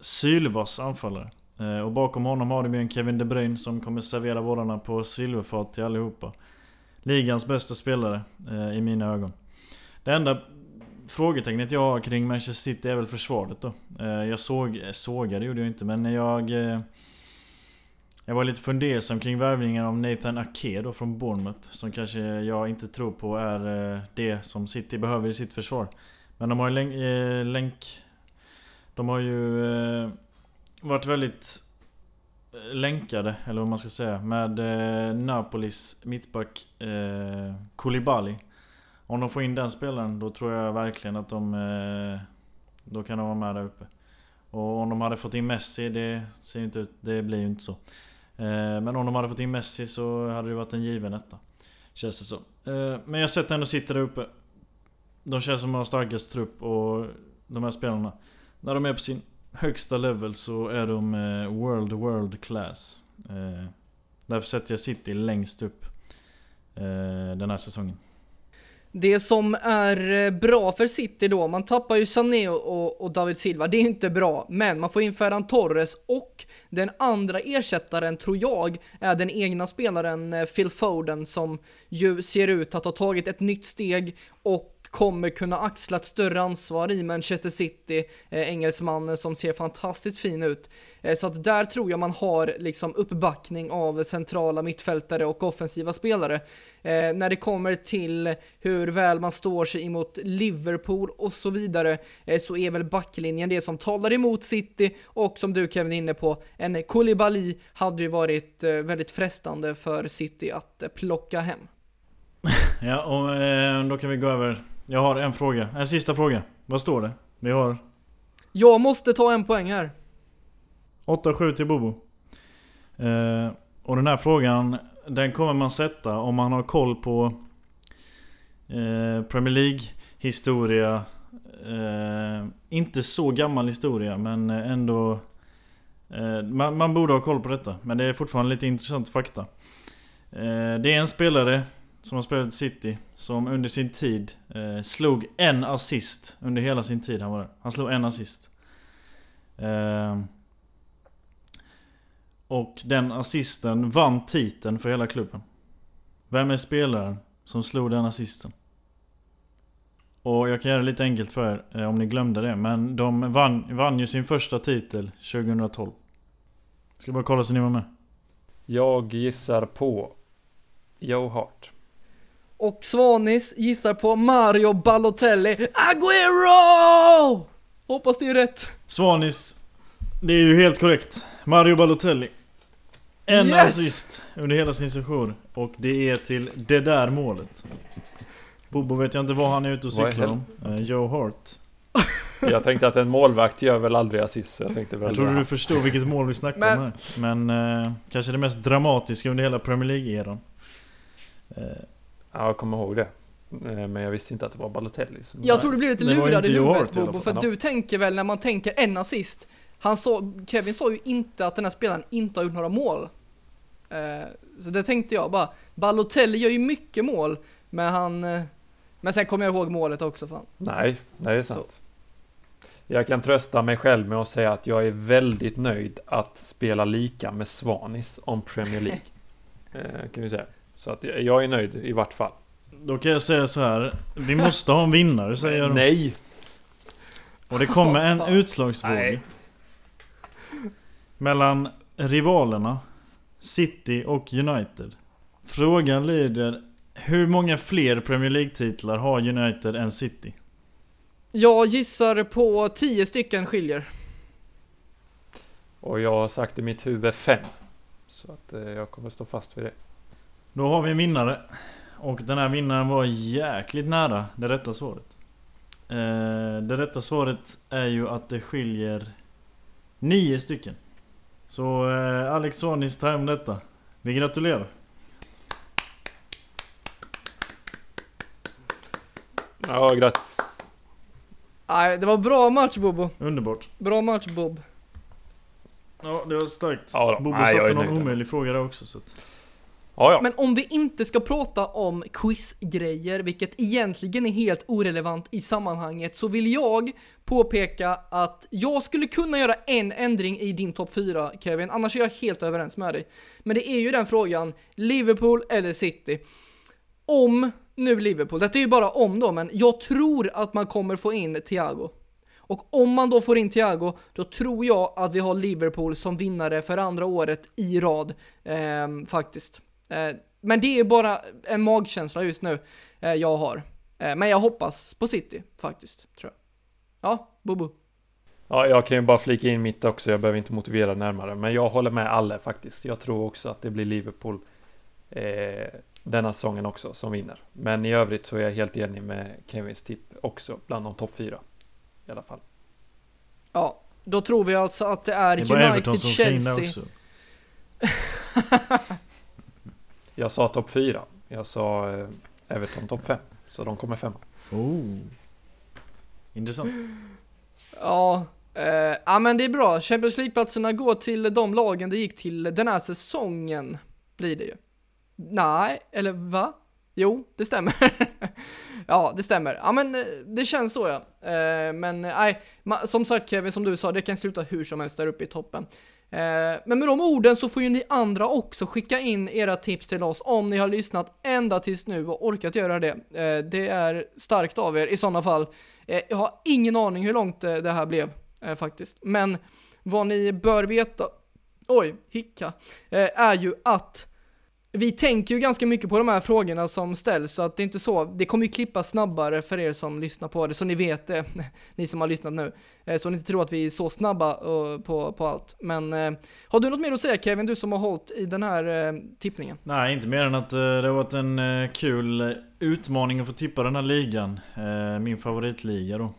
sylvass anfallare. Eh, och bakom honom har de ju en Kevin De Bruyne som kommer servera bollarna på silverfat till allihopa. Ligans bästa spelare i mina ögon. Det enda frågetecknet jag har kring Manchester City är väl försvaret då. Eh, jag såg, sågade gjorde jag inte men jag... Eh, jag var lite fundersam kring värvningen av Nathan Ake då från Bournemouth. Som kanske jag inte tror på är eh, det som City behöver i sitt försvar. Men de har ju länk de har ju varit väldigt länkade, eller vad man ska säga, med Napolis mittback eh, Koulibaly. Om de får in den spelaren, då tror jag verkligen att de... Eh, då kan de vara med där uppe. Och om de hade fått in Messi, det ser inte ut, det blir ju inte så. Eh, men om de hade fått in Messi så hade det varit en given etta. Känns det så. Eh, men jag sätter ändå sitter där uppe. De känns som att de har starkast trupp och de här spelarna. När de är på sin högsta level så är de world, world class. Därför sätter jag City längst upp den här säsongen. Det som är eh, bra för City då, man tappar ju Sané och, och, David Silva, det är inte bra, men man får in Ferran Torres och den andra ersättaren tror jag är den egna spelaren eh, Phil Foden som ju ser ut att ha tagit ett nytt steg och kommer kunna axla ett större ansvar i Manchester City, eh, engelsmannen som ser fantastiskt fin ut. Eh, så att där tror jag man har liksom uppbackning av centrala mittfältare och offensiva spelare. Eh, när det kommer till hur väl man står sig emot Liverpool och så vidare eh, så är väl backlinjen det som talar emot City och som du Kevin är inne på, en Koulibaly hade ju varit eh, väldigt frestande för City att eh, plocka hem. Ja, och eh, då kan vi gå över. Jag har en fråga. En sista fråga. Vad står det? Vi har... Jag måste ta en poäng här. 8-7 till Bobo. Eh, och den här frågan, den kommer man sätta om man har koll på eh, Premier League historia. Eh, inte så gammal historia men ändå eh, man, man, borde ha koll på detta. Men det är fortfarande lite intressant fakta. Eh, det är en spelare som har spelat i City som under sin tid eh, slog en assist under hela sin tid han var där. Han slog en assist. Eh, och den assisten vann titeln för hela klubben. Vem är spelaren som slog den assisten? Och jag kan göra det lite enkelt för er eh, om ni glömde det. Men de vann, vann ju sin första titel 2012. Ska bara kolla så ni var med. Jag gissar på Joe Hart. Och Svanis gissar på Mario Balotelli. Agüero! Hoppas det är rätt. Svanis, det är ju helt korrekt. Mario Balotelli. En yes! assist under hela sin session. Och det är till det där målet. Bobo vet jag inte vad han är ute och cyklar om. Uh, Joe Hart. Jag tänkte att en målvakt gör väl aldrig assist så jag tänkte väl... Jag tror du förstår vilket mål vi snackar Men... om här. Men uh, kanske det mest dramatiska under hela Premier League-eran. Uh, Ja, jag kommer ihåg det. Eh, men jag visste inte att det var Balotelli. Jag tror du blir lite lurad i huvudet Bobo, för du tänker väl när man tänker en assist. Han sa, Kevin sa ju inte att den här spelaren inte har gjort några mål. Eh, så det tänkte jag bara, Balotelli gör ju mycket mål, men han... Eh, men sen kommer jag ihåg målet också fan. Nej, det är sant. Så. Jag kan trösta mig själv med att säga att jag är väldigt nöjd att spela lika med Svanis om Premier League. kan vi säga. Så att jag är nöjd i vart fall. Då kan jag säga så här. Vi måste ha en vinnare säger jag. Nej! Och det kommer en utslagsvåg. Mellan rivalerna City och United. Frågan lyder Hur många fler Premier League-titlar har United än City? Jag gissar på 10 stycken skiljer. Och jag har sagt i mitt huvud 5. Så att eh, jag kommer stå fast vid det. Då har vi en vinnare. Och den här vinnaren var jäkligt nära det rätta svaret. Eh, det rätta svaret är ju att det skiljer nio stycken. Så eh, Alex Svanis tar hem detta. Vi gratulerar. Ja, grattis. Nej, det var bra match Bobo. Underbart. Bra match Bob. Ja, det var starkt. Ja, Bobo satte någon omöjlig fråga där också så att... Ja, ja. Men om vi inte ska prata om quizgrejer, vilket egentligen är helt orelevant i sammanhanget, så vill jag påpeka att jag skulle kunna göra en ändring i din topp 4, Kevin, annars är jag helt överens med dig. Men det är ju den frågan, Liverpool eller City? Om nu Liverpool, detta är ju bara om då, men jag tror att man kommer få in Thiago. Och om man då får in Thiago, då tror jag att vi har Liverpool som vinnare för andra året i rad, eh, faktiskt. Eh, men det är bara en magkänsla just nu eh, jag har. Eh, men jag hoppas på City faktiskt, tror jag. Ja, Bobo. Ja, jag kan ju bara flika in mitt också, jag behöver inte motivera närmare. Men jag håller med alla faktiskt. Jag tror också att det blir Liverpool eh, denna säsongen också som vinner. Men i övrigt så är jag helt enig med Kevins tipp också, bland de topp fyra. I alla fall. Ja, då tror vi alltså att det är, det är United, Chelsea. Jag sa topp 4. Jag sa eh, Everton topp 5. Så de kommer femma. Oh. Intressant. Ja, eh, ja men det är bra. Champions League-platserna går till de lagen det gick till den här säsongen. Blir det ju. Nej, eller va? Jo, det stämmer. ja, det stämmer. Ja, men eh, det känns så ja. Eh, men nej, som sagt Kevin, som du sa, det kan sluta hur som helst där uppe i toppen. Eh, men med de orden så får ju ni andra också skicka in era tips till oss om ni har lyssnat ända tills nu och orkat göra det. Eh, det är starkt av er i sådana fall. Eh, jag har ingen aning hur långt det här blev faktiskt. Men vad ni bör veta, oj, hicka, är ju att vi tänker ju ganska mycket på de här frågorna som ställs, så att det är inte så, det kommer ju klippa snabbare för er som lyssnar på det, så ni vet det, ni som har lyssnat nu. Eh, så ni inte tror att vi är så snabba eh, på, på allt. Men eh, har du något mer att säga Kevin, du som har hållit i den här tippningen? Nej, inte mer än att det har varit en kul utmaning att få tippa den här ligan. Min favoritliga då.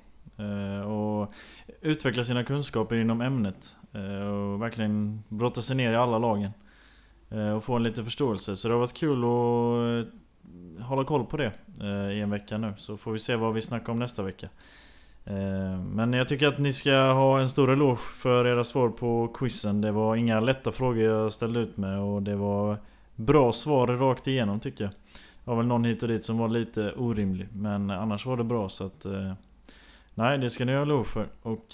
Och utveckla sina kunskaper inom ämnet. Och verkligen brotta sig ner i alla lagen. Eh, och få en liten förståelse. Så det har varit kul att eh, hålla koll på det eh, i en vecka nu. Så får vi se vad vi snackar om nästa vecka. Men jag tycker att ni ska ha en stor eloge för era svar på quizen. Det var inga lätta frågor jag ställde ut med och det var bra svar rakt igenom tycker jag. Det var väl någon hit och dit som var lite orimlig men annars var det bra så att... Nej, det ska ni ha eloge för. Och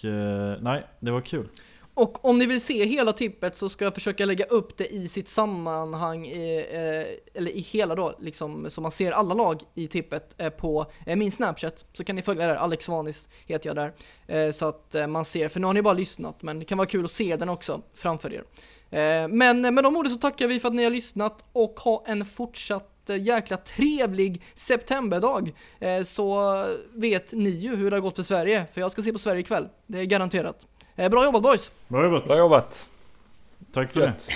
nej, det var kul. Och om ni vill se hela tippet så ska jag försöka lägga upp det i sitt sammanhang, i, eh, eller i hela då, liksom, så man ser alla lag i tippet eh, på eh, min Snapchat. Så kan ni följa där, Alex Vanis heter jag där. Eh, så att eh, man ser, för nu har ni bara lyssnat, men det kan vara kul att se den också framför er. Eh, men med de orden så tackar vi för att ni har lyssnat och ha en fortsatt eh, jäkla trevlig septemberdag. Eh, så vet ni ju hur det har gått för Sverige, för jag ska se på Sverige ikväll. Det är garanterat. Eh, bra jobbat boys! Bra jobbat! Bra jobbat! Tack för Gött. det!